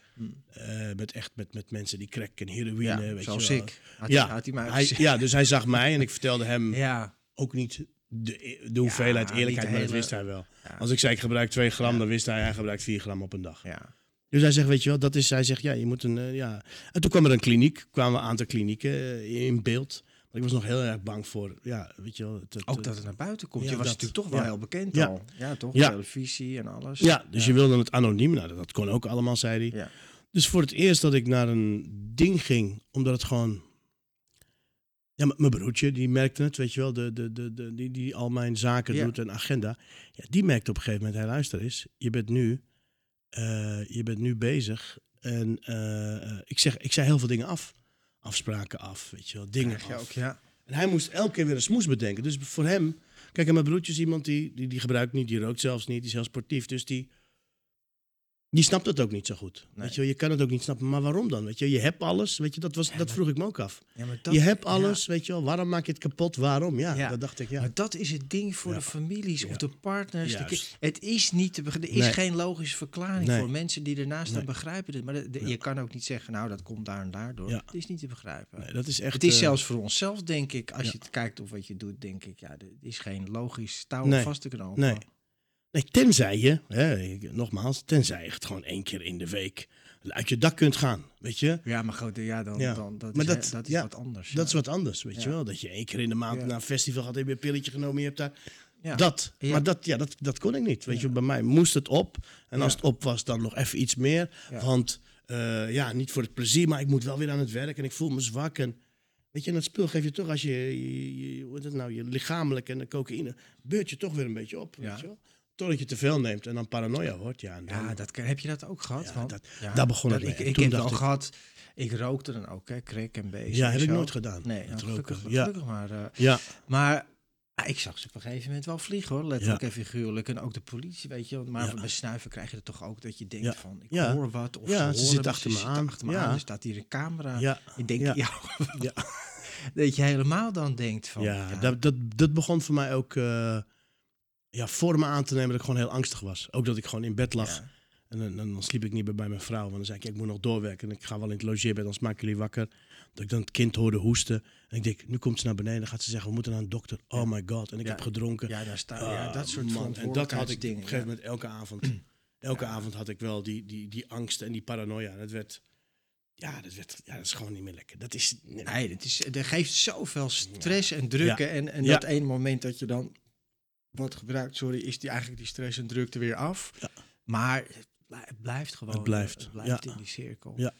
eh, met echt met, met mensen die crack en heroïne, Ja, weet zoals je wel. ik. Had, Ja, hij, had hij mij Hij, gezegd. ja, dus hij zag mij en ik vertelde hem ja, ook niet de, de hoeveelheid eerlijkheid, maar dat wist hij wel. Als ik zei ik gebruik 2 gram, dan wist hij hij gebruikt 4 gram op een dag. Ja. Dus hij zegt, weet je wel, dat is, hij zegt, ja, je moet een, eh, ja. En toen kwam er een kliniek, kwamen we een aantal klinieken eh, in beeld. Ik was nog heel erg bang voor, ja, weet je wel. Het, het- Ook dat het naar buiten komt. Ja, je was dat. natuurlijk toch wel Ja. heel bekend Ja. al. Ja, toch? Ja. Televisie en alles. ja, dus je wilde het anoniem, nou, dat kon ook allemaal, zei hij. Ja. Dus voor het eerst dat ik naar een ding ging, omdat het gewoon... Ja, mijn broertje, die merkte het, weet je wel, de, de, de, de, die, die al mijn zaken doet en agenda. Ja, die merkte op een gegeven moment, hij luister eens, je bent nu, eh, je bent nu bezig. En eh, eh, ik, zeg, ik zei heel veel dingen af. Afspraken af, weet je wel, dingen je af. ook, ja. En hij moest elke keer weer een smoes bedenken. Dus voor hem, kijk, en mijn broertje is iemand die, die, die gebruikt niet, die rookt zelfs niet, die is heel sportief. Dus die, die snapt het ook niet zo goed. Nee. Weet je, je kan het ook niet snappen. Maar waarom dan? Weet je, je hebt alles. Weet je, dat, was, Ja, dat maar- vroeg ik me ook af. ja maar dat, je hebt ja. alles, weet je wel. Waarom maak je het kapot? Waarom? Ja, dat dacht ik, ja. Maar dat is het ding voor de families of de partners. de het is niet te begrijpen. Er is Nee. geen logische verklaring Nee. voor mensen die ernaast staan begrijpen dit. Maar de- de- Ja. je kan ook niet zeggen, nou dat komt daar en daardoor. Ja. Het is niet te begrijpen. Dat is echt... het is eh, zelfs voor onszelf, denk ik, als je het kijkt of wat je doet, denk ik, ja, er is geen logisch touw vast te knopen. Nee. Nee, tenzij je, hè, nogmaals, tenzij je het gewoon één keer in de week uit je dak kunt gaan, weet je. Ja, maar goed, ja, dan, Ja. dan dat, Maar is, dat- is ja, wat anders. Dat ja. is wat anders, weet je wel. Dat je één keer in de maand naar een festival gaat, heb je een pilletje genomen, je hebt daar... Dat. Maar dat, ja, dat, dat kon ik niet. Weet je, bij mij moest het op. En als het op was, dan nog even iets meer. Want eh, ja, niet voor het plezier, maar ik moet wel weer aan het werk en ik voel me zwak. En, weet je, en dat spul geef je toch als je, je, je- hoe het nou, je lichamelijk en de cocaïne, beurt je toch weer een beetje op. Ja. Weet je wel? Totdat je te veel neemt en dan paranoia wordt. Ja, dan, Ja, dat, heb je dat ook gehad? Ja, Want- dat- ja, daar begon het dat- mee. Ik, En ik toen heb dacht wel ik- gehad, ik rookte dan ook, hè, crack en bezig. ja, heb ik nooit gedaan. Nee, Het nou, gelukkig, ja. gelukkig maar. eh, Ja, maar ah, ik zag ze op een gegeven moment wel vliegen hoor, letterlijk en figuurlijk. En ook de politie, weet je. Maar Ja. bij snuiven krijg je het toch ook dat je denkt Ja. van, ik hoor wat. Of Ja, ze, ze zit achter me zit aan. achter me Ja. aan. Er staat hier een camera. ja, Ik denk. Ja. dat je helemaal dan denkt van, ja, Dat, dat, dat begon voor mij ook eh, ja, vormen aan te nemen dat ik gewoon heel angstig was. Ook dat ik gewoon in bed lag. ja. En dan, sliep ik niet meer bij mijn vrouw. Want dan zei ik, ja, ik moet nog doorwerken. En ik ga wel in het logeerbed, dan maken jullie wakker. Dat ik dan het kind hoorde hoesten. En ik denk, nu komt ze naar beneden. Dan gaat ze zeggen, we moeten naar een dokter. Oh my god. En ik heb gedronken. Ja, daar staan, ja, Ah, dat soort man. En dat had ik op een gegeven moment elke avond. Elke avond had ik wel die, die, die angst en die paranoia. Dat werd, ja, dat werd, ja, dat is gewoon niet meer lekker. Dat is, nee. Nee, het is, er geeft zoveel stress en druk. Ja. En, en dat ene moment dat je dan wordt gebruikt, sorry, is die eigenlijk die stress en druk er weer af. Ja. Maar het blij- het blijft gewoon. Het blijft, Het blijft ja. in die cirkel. Ja.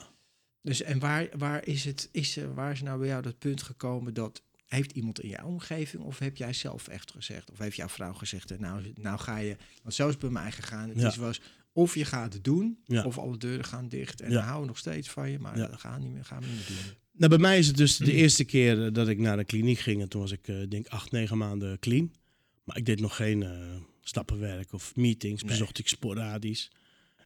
Dus en waar, waar, is het, is, er- waar is nou bij jou dat punt gekomen dat. Heeft iemand in jouw omgeving of heb jij zelf echt gezegd? Of heeft jouw vrouw gezegd, eh, nou, nou ga je... Want zo is het bij mij gegaan. Het Ja. is, was of je gaat het doen, Ja. of alle deuren gaan dicht. En Ja. dan houden we nog steeds van je, maar Ja. dat gaan, niet meer, gaan we niet meer doen. Nou, bij mij is het dus de eerste keer eh, dat ik naar de kliniek ging. En toen was ik, eh, denk acht, negen maanden clean. Maar ik deed nog geen eh, stappenwerk of meetings. Nee. Bezocht ik sporadisch.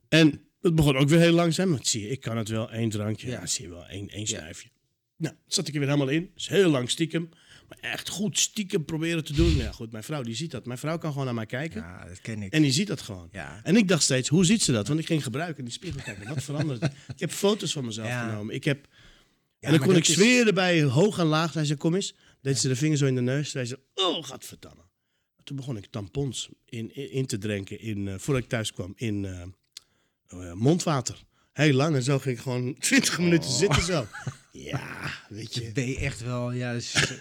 En het begon ook weer heel langzaam. Want zie je, ik kan het wel. één drankje. Ja. Ja, zie je wel. één, één Ja. snuifje. Nou, zat ik er weer helemaal in. Dus heel lang stiekem. Maar echt goed stiekem proberen te doen. Ja, goed, mijn vrouw die ziet dat. Mijn vrouw kan gewoon naar mij kijken. Ja, dat ken ik. En die ziet dat gewoon. ja. En ik dacht steeds, hoe ziet ze dat? Want ik ging gebruiken in die spiegel kijken. Wat verandert? Ik heb foto's van mezelf Ja. genomen. Ik heb Ja, en dan kon ik is- zweren bij hoog en laag. Zei ze, kom eens. Deed ze de vinger zo in de neus. Zei ze, oh, gadverdamme. Toen begon ik tampons in, in, in te drinken, in, eh, voordat ik thuis kwam, in eh, eh, mondwater. Heel lang. En zo ging ik gewoon 20 minuten zitten zo. Ja, weet je. Ben je echt wel, ja,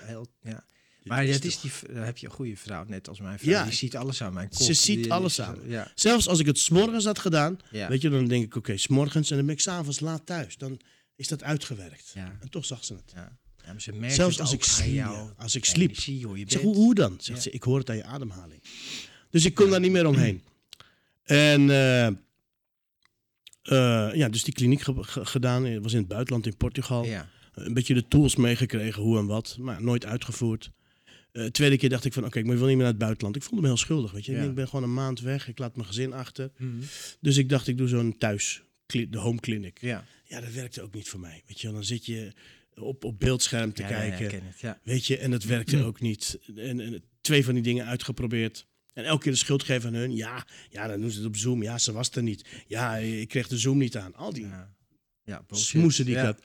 heel, ja. Maar dat is die, dan heb je een goede vrouw, net als mijn vrouw. Ja. die ziet alles aan mijn kop. Ze ziet Die- alles aan. Ja. Zelfs als ik het s'morgens had gedaan, Ja. weet je, dan denk ik, oké, s s'morgens en dan ben ik s'avonds laat thuis. Dan is dat uitgewerkt. Ja. En toch zag ze het. Ja. Ja, maar ze merkt Zelfs als ik sliep, jou. als ik sliep. Energie, zeg, hoe, hoe dan? Zegt Ja. ze, ik hoor het aan je ademhaling. Dus ik kon daar niet meer omheen. En eh, eh, ja, dus die kliniek ge- ge- gedaan. Was in het buitenland, in Portugal. Ja. Een beetje de tools meegekregen, hoe en wat. Maar nooit uitgevoerd. Eh tweede keer dacht ik van, oké, ik wil niet meer naar het buitenland. Ik voelde me heel schuldig, weet je. Ik Ja. denk, Ik ben gewoon een maand weg. Ik laat mijn gezin achter. Mhm. Dus ik dacht, ik doe zo'n thuis, de home clinic. Ja. Ja, dat werkte ook niet voor mij. Weet je, dan zit je op, op beeldscherm te Ja, ja, kijken. Ja, ken het, ja. Weet je, en dat werkte ook niet. En, en twee van die dingen uitgeprobeerd. En elke keer de schuld geven aan hun. Ja, ja, dan doen ze het op Zoom. Ja, ze was er niet. Ja, ik kreeg de Zoom niet aan. Al die Ja, smoesen die ja. ik had.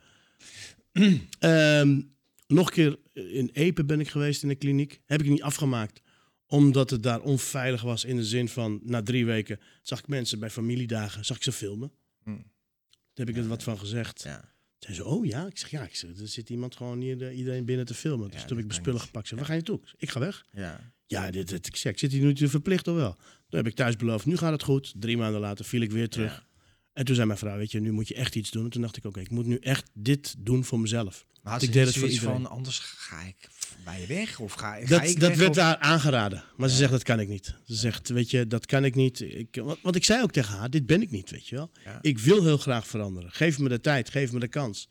Ehm, nog een keer in Epe ben ik geweest in de kliniek. Heb ik niet afgemaakt. Omdat het daar onveilig was in de zin van, na drie weken zag ik mensen bij familiedagen, zag ik ze filmen. Hm. Daar heb ik er wat van gezegd. Ja. Zei ze, oh ja? Ik zeg, ja, ik zeg, er zit iemand gewoon hier de- iedereen binnen te filmen. Dus Ja, toen heb ik mijn spullen gepakt. Zeg, waar ga je toe? Ik ga weg. Ja. Ja, dit, dit, ik, zeg, ik zit hier nu te verplicht of wel? Toen heb ik thuis beloofd, nu gaat het goed. Drie maanden later viel ik weer terug. En toen zei mijn vrouw, weet je, nu moet je echt iets doen. En toen dacht ik, oké, ik moet nu echt dit doen voor mezelf. Maar had Ik deed het voor iedereen. van, anders ga ik bij je weg? Of ga, ga Dat, ik dat weg, werd of- haar aangeraden. Maar ze zegt, dat kan ik niet. Ze zegt, weet je, dat kan ik niet. Ik, want, want ik zei ook tegen haar, dit ben ik niet, weet je wel. Ja. Ik wil heel graag veranderen. Geef me de tijd, geef me de kans.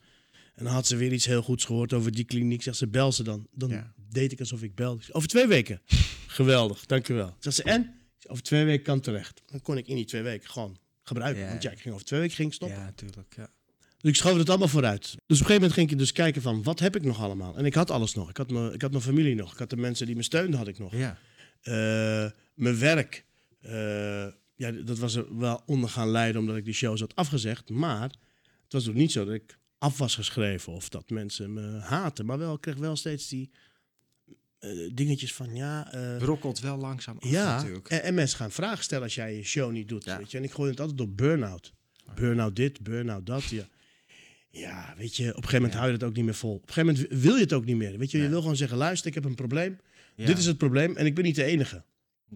En dan had ze weer iets heel goeds gehoord over die kliniek. Zegt ze, bel ze dan. Dan Ja. deed ik alsof ik belde. Over twee weken. Geweldig, dankjewel. Zegt ze, en? Over twee weken kan terecht. Dan kon ik in die twee weken gewoon gebruiken. Ja, Want ja, ik ging over twee weken ging stoppen. Ja, natuurlijk. Ja. Dus ik schoof het allemaal vooruit. Dus op een gegeven moment ging ik dus kijken van, wat heb ik nog allemaal? En ik had alles nog. Ik had, mijn, ik had mijn familie nog. Ik had de mensen die me steunden, had ik nog. Ja. Eh, mijn werk, eh, ja, dat was er wel onder gaan leiden omdat ik die shows had afgezegd. Maar het was ook niet zo dat ik af was geschreven of dat mensen me haten. Maar wel, ik kreeg wel steeds die eh, dingetjes van ja. eh, Brokkelt wel langzaam af ja, natuurlijk. en, en mensen gaan vragen stellen als jij je show niet doet. Ja. Weet je? En ik gooi het altijd op burn-out. Burn-out dit, burn-out dat. Ja. ja, weet je, op een gegeven moment Ja. hou je het ook niet meer vol. Op een gegeven moment wil je het ook niet meer. Weet je, je wil gewoon zeggen, luister, ik heb een probleem. Dit is het probleem en ik ben niet de enige.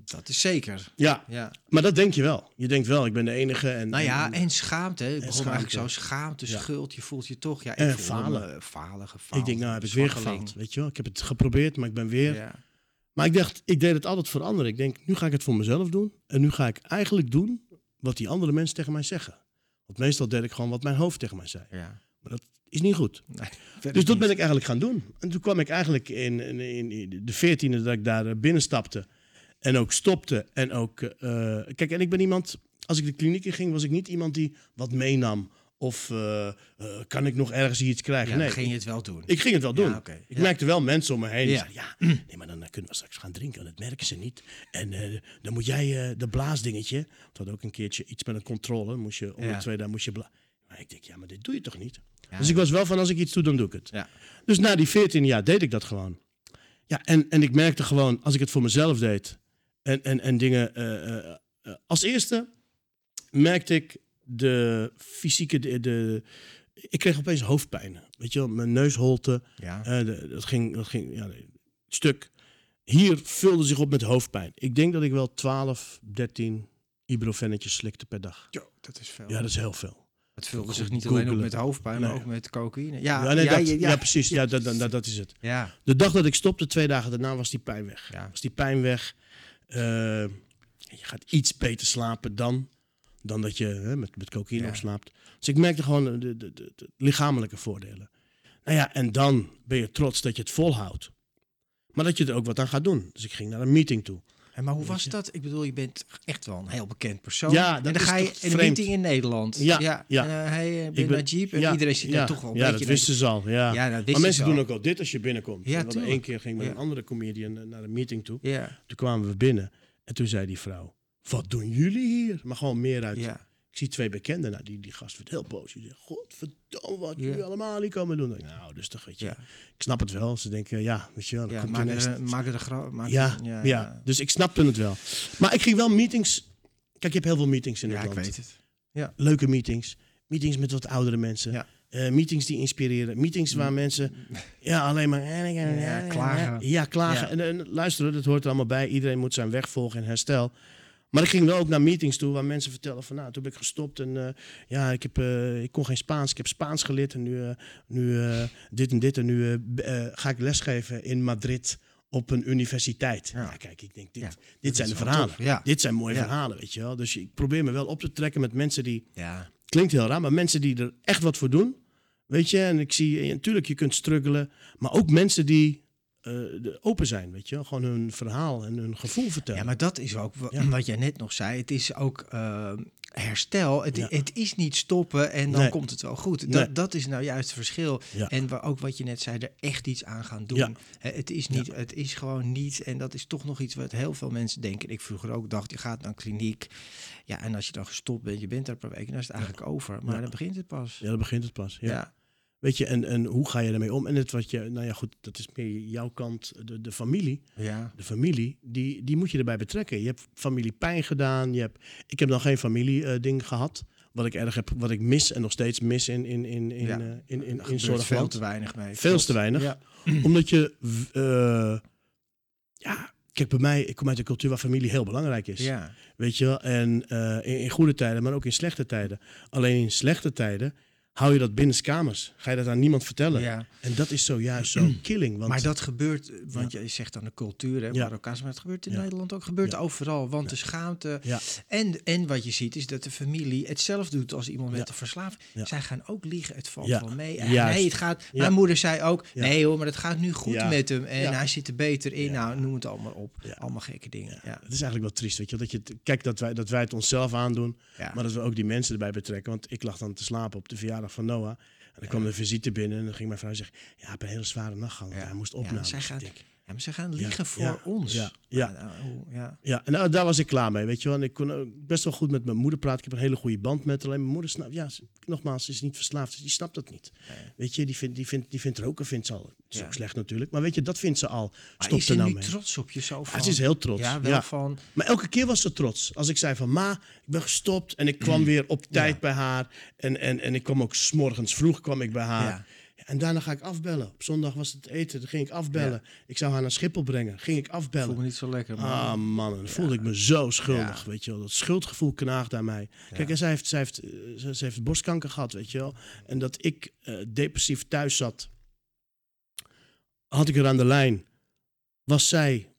Dat is zeker. Ja, Ja. maar dat denk je wel. Je denkt wel, ik ben de enige. En, Nou ja, en- en schaamte. Het begon schaamte. eigenlijk zo. Schaamte, schuld. Je voelt je toch... Ja, ik En falen. me, falen, gefaald. ik denk, nou heb ik weer gefaald. Weet je wel, ik heb het geprobeerd, maar ik ben weer. Ja. Maar ik dacht, ik deed het altijd voor anderen. Ik denk, nu ga ik het voor mezelf doen. En nu ga ik eigenlijk doen wat die andere mensen tegen mij zeggen. Want meestal deed ik gewoon wat mijn hoofd tegen mij zei. ja. Maar dat is niet goed. Nee, Dus dat ben ik eigenlijk gaan doen. En toen kwam ik eigenlijk in, in, in de veertiende dat ik daar eh, binnenstapte. En ook stopte. En ook, eh, kijk, en ik ben iemand, als ik de kliniek in ging, was ik niet iemand die wat meenam. Of eh, eh, kan ik nog ergens iets krijgen? Ja, nee, ging je het wel doen. ik ging het wel doen. Ja. Ik Ja. merkte wel mensen om me heen die Ja. zeiden, ja, nee, maar dan kunnen we straks gaan drinken. Dat merken ze niet. En dan moet jij de blaasdingetje. Het had ook een keertje iets met een controle. Moest je om de twee dagen moest je bla. Maar ik denk, ja, maar dit doe je toch niet? Ja, dus ik was wel van, als ik iets doe, dan doe ik het. Ja. Dus na die 14 jaar deed ik dat gewoon. Ja, en, en ik merkte gewoon, als ik het voor mezelf deed en, en, en dingen. eh, eh, eh, als eerste merkte ik de fysieke. De, de, ik kreeg opeens hoofdpijn. Weet je wel, mijn neusholte. Ja. de- dat ging, dat ging ja, stuk. Hier vulde zich op met hoofdpijn. Ik denk dat ik wel 12, 13 ibuprofennetjes slikte per dag. Jo, dat is veel. Ja, dat is heel veel. het vulde zich niet alleen op met hoofdpijn, maar ook met cocaïne. Ja, Ja, nee, ja, dat, ja, ja, ja. precies. Ja, dat, dat, dat is het. Ja. De dag dat ik stopte, twee dagen daarna, was die pijn weg. Ja. Was die pijn weg. Eh, je gaat iets beter slapen dan, dan dat je hè, met, met cocaïne Ja. ook slaapt. Dus ik merkte gewoon de, de, de, de lichamelijke voordelen. Nou ja, en dan ben je trots dat je het volhoudt. Maar dat je er ook wat aan gaat doen. Dus ik ging naar een meeting toe. En maar hoe was dat? Ik bedoel, je bent echt wel een heel bekend persoon. Ja, dat en dan is ga je in een meeting in Nederland. Ja, ja. ja. En, eh, hij eh, Ik ben ben- Najib en ja, iedereen zit ja, er toch wel een Ja, beetje... dat wisten ze al. Ja. Ja, dat maar mensen doen ook al dit als je binnenkomt. Ja, tuurlijk. één keer ging met een andere comedian eh, naar een meeting toe. Ja, Toen kwamen we binnen en toen zei die vrouw: Wat doen jullie hier? Maar gewoon meer uit. ja. Ik zie twee bekenden. Nou, die, die gast werd heel boos. Die zegt: Godverdomme, wat Ja. jullie allemaal hier komen doen. Ik, nou, dus toch, weet je. Ja. Ik snap het wel. Ze denken: Ja, weet je wel. ja maak, er maak er de grap... ja, ja, dus ik snapte het wel. Maar ik ging wel meetings. Kijk, je hebt heel veel meetings in Ja, het ik land. weet het. Leuke meetings. Meetings met wat oudere mensen. Ja. Eh, meetings die inspireren. Meetings waar mensen ja, alleen maar... Ja, klagen. Ja, klagen. Ja. En, en luisteren, dat hoort er allemaal bij. Iedereen moet zijn weg volgen en herstel. Maar ik ging wel ook naar meetings toe waar mensen vertellen van... nou, toen ben ik gestopt en eh, ja, ik, heb, eh, ik kon geen Spaans. Ik heb Spaans geleerd en nu, eh, nu dit en dit. En nu ga ik lesgeven in Madrid op een universiteit. Ja. Ja. kijk, ik denk, dit, Ja, dit zijn de verhalen. ja. Dit zijn mooie verhalen, weet je wel. Dus ik probeer me wel op te trekken met mensen die Ja, klinkt heel raar, maar mensen die er echt wat voor doen. Weet je, en ik zie, natuurlijk, je kunt struggelen, maar ook mensen die eh, open zijn, weet je. Gewoon hun verhaal en hun gevoel vertellen. ja, maar dat is ook Ja. wat jij net nog zei. Het is ook eh, herstel. Het, Ja. het is niet stoppen en dan Nee. komt het wel goed. Nee. Dat, dat is nou juist het verschil. Ja. En ook wat je net zei, er echt iets aan gaan doen. Het is niet, het is gewoon niet. En dat is toch nog iets wat heel veel mensen denken. Ik vroeger ook dacht, je gaat naar een kliniek. Ja, en als je dan gestopt bent, je bent daar paar weken, dan is het eigenlijk over. Maar dan begint het pas. Ja, dan begint het pas. Ja. Weet je, en, en hoe ga je ermee om? En het wat je, nou ja, goed, dat is meer jouw kant, de, de familie. Ja. De familie, die, die moet je erbij betrekken. Je hebt familie pijn gedaan. Je hebt, ik heb nog geen familie eh, ding gehad. Wat ik erg heb, wat ik mis en nog steeds mis in, in, in, in, Ja. eh, in, in, in, zorgland. veel te weinig mee. Veel te weinig. Ja. Omdat je, eh, ja, kijk bij mij, ik kom uit een cultuur waar familie heel belangrijk is. Ja. Weet je wel? En in, in goede tijden, maar ook in slechte tijden. Alleen in slechte tijden hou je dat binnenskamers. Ga je dat aan niemand vertellen. ja. En dat is zojuist zo killing. Want Maar dat gebeurt, want je zegt dan de cultuur, hè, Ja. Maar het gebeurt in. Nederland ook, gebeurt overal. Want de schaamte Ja. en, en wat je ziet is dat de familie hetzelfde doet als iemand met een verslaving. Zij gaan ook liegen, het valt wel mee. En nee, het gaat. Mijn moeder zei ook, nee hoor, maar het gaat nu goed met hem. En hij zit er beter in. Nou, noem het allemaal op. Allemaal gekke dingen. Ja. Het is eigenlijk wel triest, weet je. Dat je het- kijk, dat wij, dat wij het onszelf aandoen, maar dat we ook die mensen erbij betrekken. Want ik lag dan te slapen op de verjaardag van Noah. En dan kwam de visite binnen en dan ging mijn vrouw zeggen... Ja, ik heb een hele zware nacht gehad, Ja. hij moest Ja, opnemen. zij gaat- Ik denk, Ja, maar ze gaan liegen voor ja, ons. ja, ja. nou, ja. Ja, en nou, daar was ik klaar mee, weet je wel. En ik kon ook best wel goed met mijn moeder praten. Ik heb een hele goede band met haar. Alleen mijn moeder snapt, ja, ze- nogmaals, ze is niet verslaafd. Dus die snapt dat niet. Weet je, die vindt, die vindt, die vindt roken vindt ze al. Het is Ja. ook slecht natuurlijk. Maar weet je, dat vindt ze al. Stop is er ze nou mee. trots op je zo van? Ze is heel trots. Ja, wel van... Maar elke keer was ze trots. Als ik zei van, ma, ik ben gestopt. En ik kwam weer op tijd bij haar. En, en, en ik kwam ook s'morgens vroeg kwam ik bij haar. En daarna ga ik afbellen. Op zondag was het eten, dan ging ik afbellen. Ik zou haar naar Schiphol brengen, ging ik afbellen. me niet zo lekker, man. Ah man, dan voelde ik me zo schuldig, Ja. weet je wel. Dat schuldgevoel knaagde aan mij. Kijk, en zij heeft, zij, heeft, eh, ze, ze heeft borstkanker gehad, weet je wel. En dat ik eh, depressief thuis zat, had ik er aan de lijn. Was zij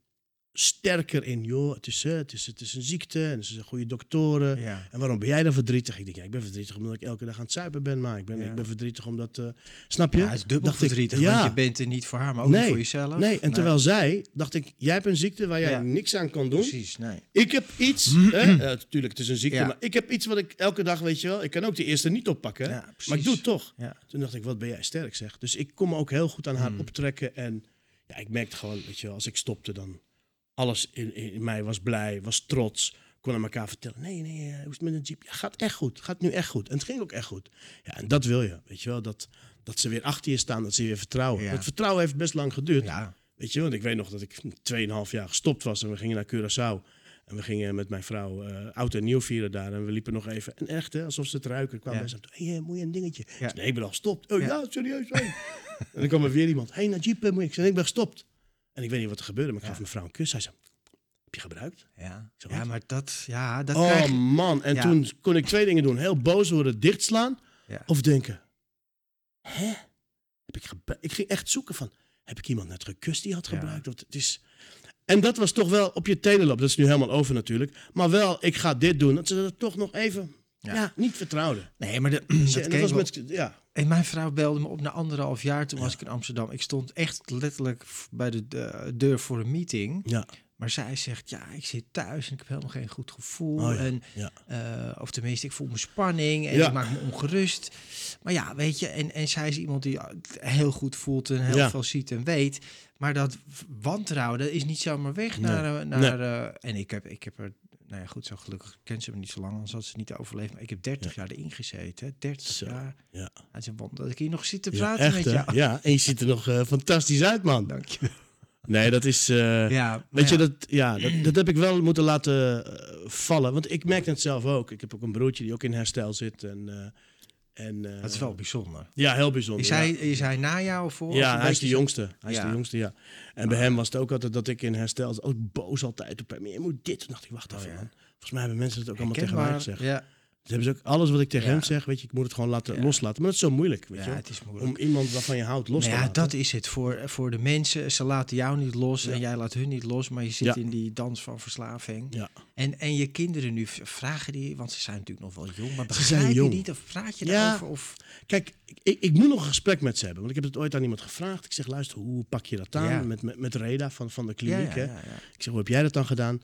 sterker in, joh, het is, eh, het is, het is een ziekte en ze zijn goede doktoren. Ja. En waarom ben jij dan verdrietig? Ik denk, ja, ik ben verdrietig omdat ik elke dag aan het zuipen ben, maar ik ben, Ja. ik ben verdrietig omdat, eh, snap je? Ja, het is dubbel Dacht ik, verdrietig, ja. want je bent er niet voor haar, maar ook niet voor jezelf. Nee, en terwijl zij, dacht ik, jij hebt een ziekte waar jij niks aan kan doen. Precies, nee. Ik heb iets, hè, natuurlijk, het is een ziekte, maar ik heb iets wat ik elke dag, weet je wel, ik kan ook de eerste niet oppakken, maar ik doe het toch. Ja. Toen dacht ik, wat ben jij sterk, zeg. Dus ik kon me ook heel goed aan haar Mm. optrekken en ja, ik merkte gewoon, weet je wel, als ik stopte, dan alles in, in mij was blij, was trots, kon aan elkaar vertellen, nee, nee, eh, hoe is het met een jeep? Ja, gaat echt goed, gaat nu echt goed. En het ging ook echt goed. Ja, en dat wil je, weet je wel, dat, dat ze weer achter je staan, dat ze weer vertrouwen. Ja. Het vertrouwen heeft best lang geduurd. Ja. Weet je, want ik weet nog dat ik 2,5 jaar gestopt was en we gingen naar Curaçao. En we gingen met mijn vrouw eh oud en nieuw vieren daar. En we liepen nog even. En echt, hè, alsof ze het ruiken. kwamen Ja. mensen toe. Hé, hey, moet je een dingetje? Ik zei, nee, ik ben al gestopt. Oh Ja. serieus. hey. en dan kwam er weer iemand. Hé, hey, Najib, eh, moet ik? Ik zei, ik ben gestopt. En ik weet niet wat er gebeurde, maar ik Ja. gaf mijn vrouw een kus. Hij zei, heb je gebruikt? Ja. Ja, maar dat, ja, dat oh krijg man. En Ja. toen kon ik twee dingen doen. Heel boos worden, dichtslaan. Ja. Of denken, hè? Heb ik, ik ging echt zoeken van, heb ik iemand net gekust die had gebruikt? Want het is... En dat was toch wel op je tenen lopen. Dat is nu helemaal over natuurlijk. Maar wel, ik ga dit doen. Dat ze dat toch nog even ja. Ja. niet vertrouwden. Nee, maar de, dat dat was met, ja, En mijn vrouw belde me op na anderhalf jaar. Toen was ik in Amsterdam. Ik stond echt letterlijk bij de de deur voor een meeting. ja, Maar zij zegt, ja, ik zit thuis en ik heb helemaal geen goed gevoel. Oh ja, En, ja. eh, of tenminste, ik voel me spanning en Ja. ik maak me ongerust. Maar ja, weet je, en, en zij is iemand die het heel goed voelt en heel veel ziet en weet. Maar dat wantrouwen, dat is niet zomaar weg Nee. naar... eh, naar eh, en ik heb, ik heb er, nou ja, goed, zo gelukkig kent ze me niet zo lang, anders had ze niet overleefd. Maar ik heb 30 jaar erin gezeten, hè, 30 Zo, jaar. ja. Het is een wonder dat ik hier nog zit te ja praten echt met jou. Ja, en je ziet er nog eh, fantastisch uit, man. Dank je. Nee, dat is... eh, Ja, Weet je, ja. dat, ja, dat, dat heb ik wel moeten laten eh, vallen. Want ik merk het zelf ook. Ik heb ook een broertje die ook in herstel zit. En, en, eh, Dat is wel bijzonder. Ja, heel bijzonder. Is ja. hij, is hij na jou of voor? Ja, een hij is de zo- jongste. Hij is de jongste, ja. En bij hem was het ook altijd dat ik in herstel. Ook boos altijd op hem. Je moet dit. Toen dacht ik, wacht Oh, even ja. man. Volgens mij hebben mensen het ook allemaal tegen mij gezegd. Ja, Ze hebben ze ook alles wat ik tegen Ja. hem zeg, weet je, ik moet het gewoon laten Ja. loslaten. Maar dat is zo moeilijk, weet ja, je het is moeilijk. Om iemand waarvan je houdt los Nou te ja, laten. dat is het. Voor, voor de mensen, ze laten jou niet los Ja. en jij laat hun niet los, maar je zit Ja. in die dans van verslaving. Ja. En, en je kinderen nu vragen die, want ze zijn natuurlijk nog wel jong, maar Ze begrijp je jong. niet of praat je Ja. daarover? Of, Kijk, ik, ik moet nog een gesprek met ze hebben. Want ik heb het ooit aan iemand gevraagd. Ik zeg, luister, hoe pak je dat aan? Ja. Met, met, met Reda van, van de ja, kliniek, ja, hè? ja, ja. Ik zeg, hoe heb jij dat dan gedaan?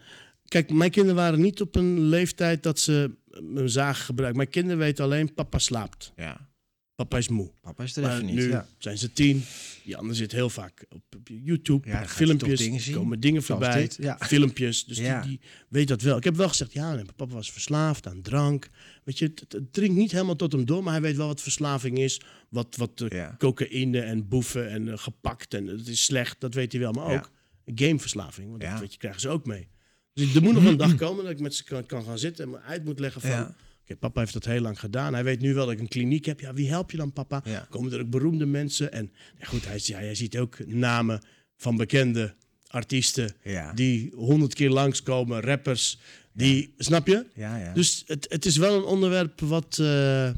Kijk, mijn kinderen waren niet op een leeftijd dat ze een zaag gebruiken. Mijn kinderen weten alleen, papa slaapt. ja. Papa is moe. Papa is er Maar even niet. nu ja. zijn ze tien. Die ander zit heel vaak op, YouTube. Ja, filmpjes. toch dingen zien. komen dingen voorbij. dit, ja. Filmpjes. Dus die, die weet dat wel. Ik heb wel gezegd, ja, nee, papa was verslaafd aan drank. Weet je, het, drinkt niet helemaal tot hem door. Maar hij weet wel wat verslaving is. Wat, wat eh, cocaïne en boeven en eh, gepakt. En het is slecht, dat weet hij wel. Maar ook gameverslaving. Want dat weet je, krijgen ze ook mee. Dus er moet nog een dag komen dat ik met ze kan, kan gaan zitten en me uit moet leggen van... Ja. Oké, papa heeft dat heel lang gedaan. Hij weet nu wel dat ik een kliniek heb. Ja, wie help je dan, papa? Ja. Komen er ook beroemde mensen? En ja, goed, hij, ja, hij ziet ook namen van bekende artiesten Ja. die honderd keer langskomen, rappers. Die, snap je? Ja, ja. Dus het, het is wel een onderwerp wat, eh,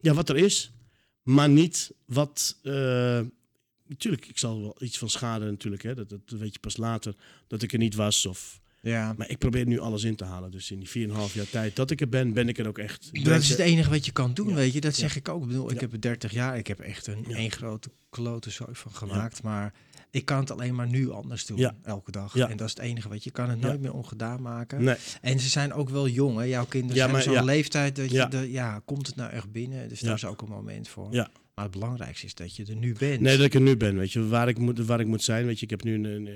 ja, wat er is, maar niet wat. eh, natuurlijk, ik zal wel iets van schade natuurlijk, hè, dat, dat weet je pas later, dat ik er niet was. Of, ja. maar ik probeer nu alles in te halen. Dus in die 4,5 jaar tijd dat ik er ben, ben ik er ook echt. Dat is het enige wat je kan doen, Ja. weet je. Dat Ja. zeg ik ook. Ik bedoel, ik Ja. heb er 30 jaar. Ik heb echt een Ja. één grote klote zooi van gemaakt. Maar ik kan het alleen maar nu anders doen. Ja. Elke dag. Ja. En dat is het enige wat je kan het Ja. nooit meer ongedaan maken. Nee, En ze zijn ook wel jong, hè? Jouw kinderen Ja, zijn maar- zo'n ja. leeftijd dat je... Ja. De, ja, komt het nou echt binnen? Dus Ja. daar is ook een moment voor. Ja. Maar het belangrijkste is dat je er nu bent. nee, dat ik er nu ben. Weet je, waar ik moet, waar ik moet zijn. Weet je, ik heb nu een. een, eh,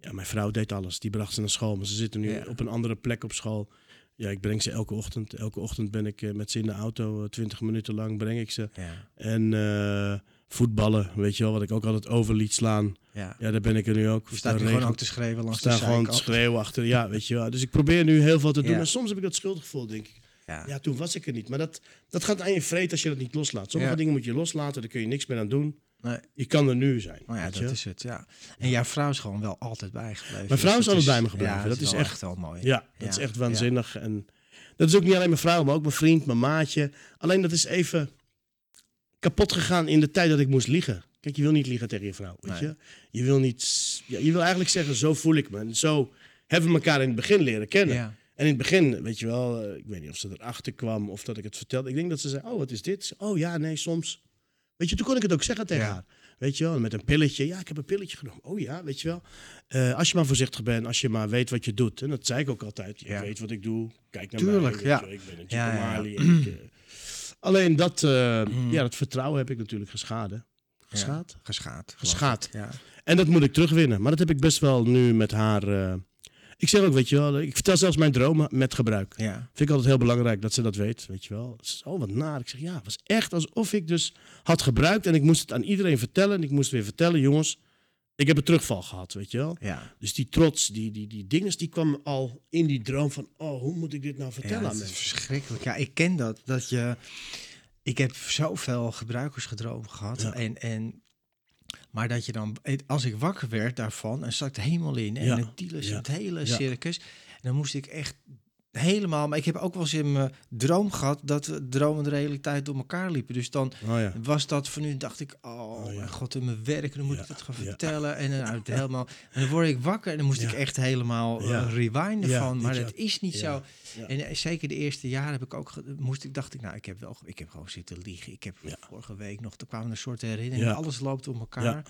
ja, mijn vrouw deed alles. Die bracht ze naar school. Maar ze zitten nu Ja. op een andere plek op school. Ja, ik breng ze elke ochtend. Elke ochtend ben ik eh, met ze in de auto. eh, Twintig minuten lang breng ik ze. Ja, En eh, voetballen, weet je wel, wat ik ook altijd over liet slaan. ja. Ja, daar ben ik er nu ook. Je staat nu gewoon ook te schreeuwen langs de gewoon te schreeuwen achter. Ja, weet je wel. Dus ik probeer nu heel veel te doen. Maar soms heb ik dat schuldgevoel, denk ik. Ja. Ja, toen was ik er niet. Maar dat, dat gaat aan je vreet als je dat niet loslaat. Sommige Ja. dingen moet je loslaten, daar kun je niks meer aan doen. Nee. Je kan er nu zijn. Nou ja, dat je? is het, ja. En jouw vrouw is gewoon wel altijd bijgebleven. Mijn vrouw Dus is het altijd bij me gebleven. Ja, Dat is echt- wel mooi. Ja, dat is echt waanzinnig. En dat is ook niet alleen mijn vrouw, maar ook mijn vriend, mijn maatje. Alleen dat is even kapot gegaan in de tijd dat ik moest liegen. Kijk, je wil niet liegen tegen je vrouw, weet Nee. je? Je wil niet... Ja, je wil eigenlijk zeggen, zo voel ik me. En zo hebben we elkaar in het begin leren kennen. Ja. En in het begin, weet je wel, eh, ik weet niet of ze erachter kwam of dat ik het vertelde. Ik denk dat ze zei, oh, wat is dit? Oh ja, nee, soms. Weet je, toen kon ik het ook zeggen tegen Ja. haar. Weet je wel, met een pilletje. Ja, ik heb een pilletje genomen. Oh ja, weet je wel. Eh, als je maar voorzichtig bent, als je maar weet wat je doet. En dat zei ik ook altijd. Je Ja. weet wat ik doe. Kijk naar Tuurlijk, mij. weet ja. Ik ben een ja, ik, eh, alleen dat, eh, Mm. ja, dat vertrouwen heb ik natuurlijk. Geschaad? Geschaad. Geschaad. ik. Ja. En dat moet ik terugwinnen. Maar dat heb ik best wel nu met haar... ik zeg ook, weet je wel, ik vertel zelfs mijn dromen met gebruik. ja. Vind ik altijd heel belangrijk dat ze dat weet, weet je wel. Zo wat naar. Ik zeg, ja, het was echt alsof ik dus had gebruikt en ik moest het aan iedereen vertellen. En ik moest weer vertellen, jongens, ik heb een terugval gehad, weet je wel. Ja. Dus die trots, die, die, die dinges, die kwam al in die droom van, oh, hoe moet ik dit nou Ja, vertellen aan het is mensen? verschrikkelijk. Ja, ik ken dat. Dat je... Ik heb zoveel gebruikersgedroom gehad. Ja. En, en, maar dat je dan... Als ik wakker werd daarvan en er helemaal in. En het dealers, het hele circus. Dan moest ik echt helemaal... Maar ik heb ook wel eens in mijn droom gehad... dat we droom en de realiteit door elkaar liepen. Dus dan Oh ja. was dat van nu dacht ik, oh, Oh, ja. mijn god, in mijn werk, dan moet Ja, ik dat gaan vertellen. En dan uit helemaal. En dan word ik wakker en dan moest ik echt helemaal eh, rewinden van. Maar dat is niet zo. En eh, zeker de eerste jaren heb ik ook moest ik dacht ik, nou, ik heb wel, ik heb gewoon zitten liegen. Ik heb vorige week nog, er kwamen een soort herinneringen. Alles loopt om elkaar.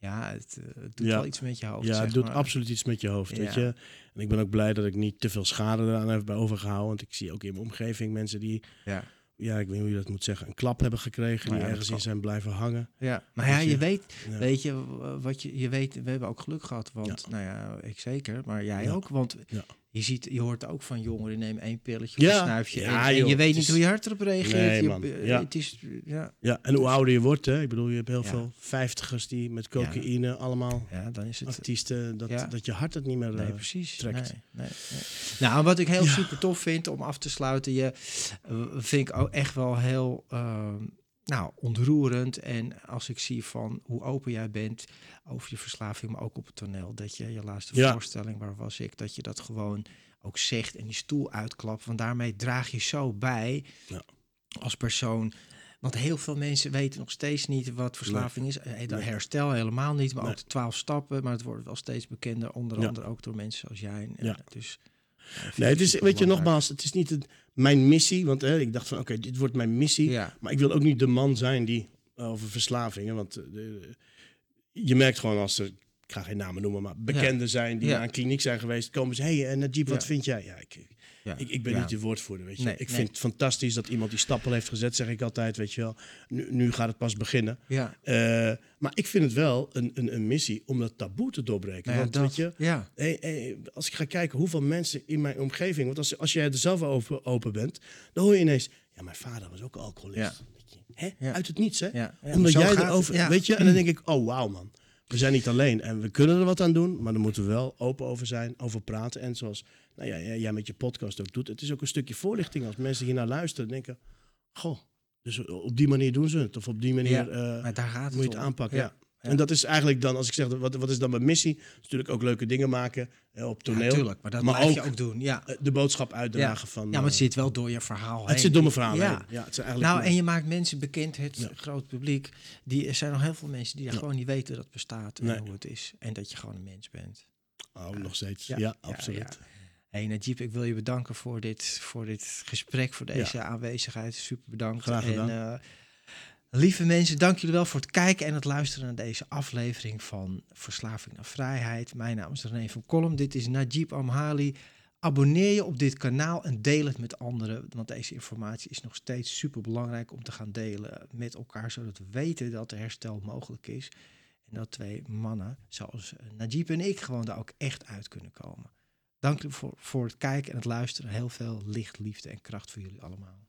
Ja. Het, eh, het doet Ja. wel iets met je hoofd. Ja, het doet maar. absoluut iets met je hoofd, weet je. En ik ben ook blij dat ik niet te veel schade eraan heb bij overgehouden. Want ik zie ook in mijn omgeving mensen die, Ja. ja, ik weet niet hoe je dat moet zeggen, een klap hebben gekregen. Nou die ja, ergens in zijn blijven hangen. Ja, maar ja, je? je weet, weet je, wat je, je weet, we hebben ook geluk gehad, want, nou ja, ik zeker, maar jij ook, want Ja. Je ziet, je hoort ook van jongeren, neem één pilletje of een snuifje Ja, en, en joh, je weet niet is- hoe je hart erop reageert. Nee, Je- man. eh, Ja. Het is, ja, Ja, en hoe ouder je wordt, hè. Ik bedoel, je hebt heel veel vijftigers die met cocaïne allemaal ja, dan is het, artiesten, dat, dat je hart het niet meer... Nee, eh, precies. trekt. Nee. Nou, wat ik heel super tof vind om af te sluiten, je eh, vind ik ook echt wel heel ehm, nou, ontroerend. En als ik zie van hoe open jij bent over je verslaving, maar ook op het toneel, dat je je laatste Ja. voorstelling, waar was ik, dat je dat gewoon ook zegt en die stoel uitklapt. Want daarmee draag je zo bij Ja. als persoon. Want heel veel mensen weten nog steeds niet wat verslaving is. Eh, dat. Herstel helemaal niet, maar Nee. ook de twaalf stappen. Maar het wordt wel steeds bekender, onder Ja. andere ook door mensen zoals jij. En, Ja. eh, Dus, eh, Nee, het is, weet je, nogmaals, het is niet het, mijn missie. Want hè, ik dacht van, oké, dit wordt mijn missie. Ja, Maar ik wil ook niet de man zijn die over verslavingen. Want eh, de- je merkt gewoon als er, ik ga geen namen noemen, maar bekenden zijn die Ja. naar een kliniek zijn geweest, komen ze, hé, hey, en Najib, wat vind jij? Ja, ik, Ja. Ik, ik ben Ja. niet je woordvoerder, weet je. Nee, ik nee. vind het fantastisch dat iemand die stappen heeft gezet, zeg ik altijd, weet je wel. Nu, nu gaat het pas beginnen. Ja, Eh, maar ik vind het wel een, een, een missie om dat taboe te doorbreken. nou ja, Want dat, weet je, ja. hey, hey, als ik ga kijken hoeveel mensen in mijn omgeving... Want als, als jij er zelf open, open bent, dan hoor je ineens... Ja, mijn vader was ook alcoholist. Hè? Uit het niets, hè? Omdat jij erover... Weet je, en dan denk ik, oh wauw man. We zijn niet alleen en we kunnen er wat aan doen, maar dan moeten we wel open over zijn, over praten. En zoals nou ja, jij met je podcast ook doet, het is ook een stukje voorlichting als mensen hier naar luisteren en denken, goh, dus op die manier doen ze het. Of op die manier Ja, eh, Maar daar gaat het moet je het om. aanpakken. Ja. En dat is eigenlijk dan, als ik zeg, wat, wat is dan mijn missie? Is natuurlijk ook leuke dingen maken eh, op toneel. Natuurlijk, maar dat blijf je ook- doen. Ja, Eh, de boodschap uitdragen van... ja maar het eh, zit wel door je verhaal het heen. zit door mijn verhaal Ja. heen. Ja, het is eigenlijk Nou, en je maakt mensen bekend, het groot publiek. Die, er zijn nog heel veel mensen die Ja. gewoon niet weten dat het bestaat en Nee. hoe het is. En dat je gewoon een mens bent. Oh, nog steeds. Ja, absoluut. Hey Najib, ik wil je bedanken voor dit, voor dit gesprek, voor deze aanwezigheid. Super bedankt. Graag gedaan. En, eh, lieve mensen, dank jullie wel voor het kijken en het luisteren naar deze aflevering van Verslaving naar Vrijheid. Mijn naam is René van Kolm. Dit is Najib Amhali. Abonneer je op dit kanaal en deel het met anderen. Want deze informatie is nog steeds super belangrijk om te gaan delen met elkaar. Zodat we weten dat er herstel mogelijk is. En dat twee mannen zoals eh, Najib en ik gewoon daar ook echt uit kunnen komen. Dank jullie voor, voor het kijken en het luisteren. Heel veel licht, liefde en kracht voor jullie allemaal.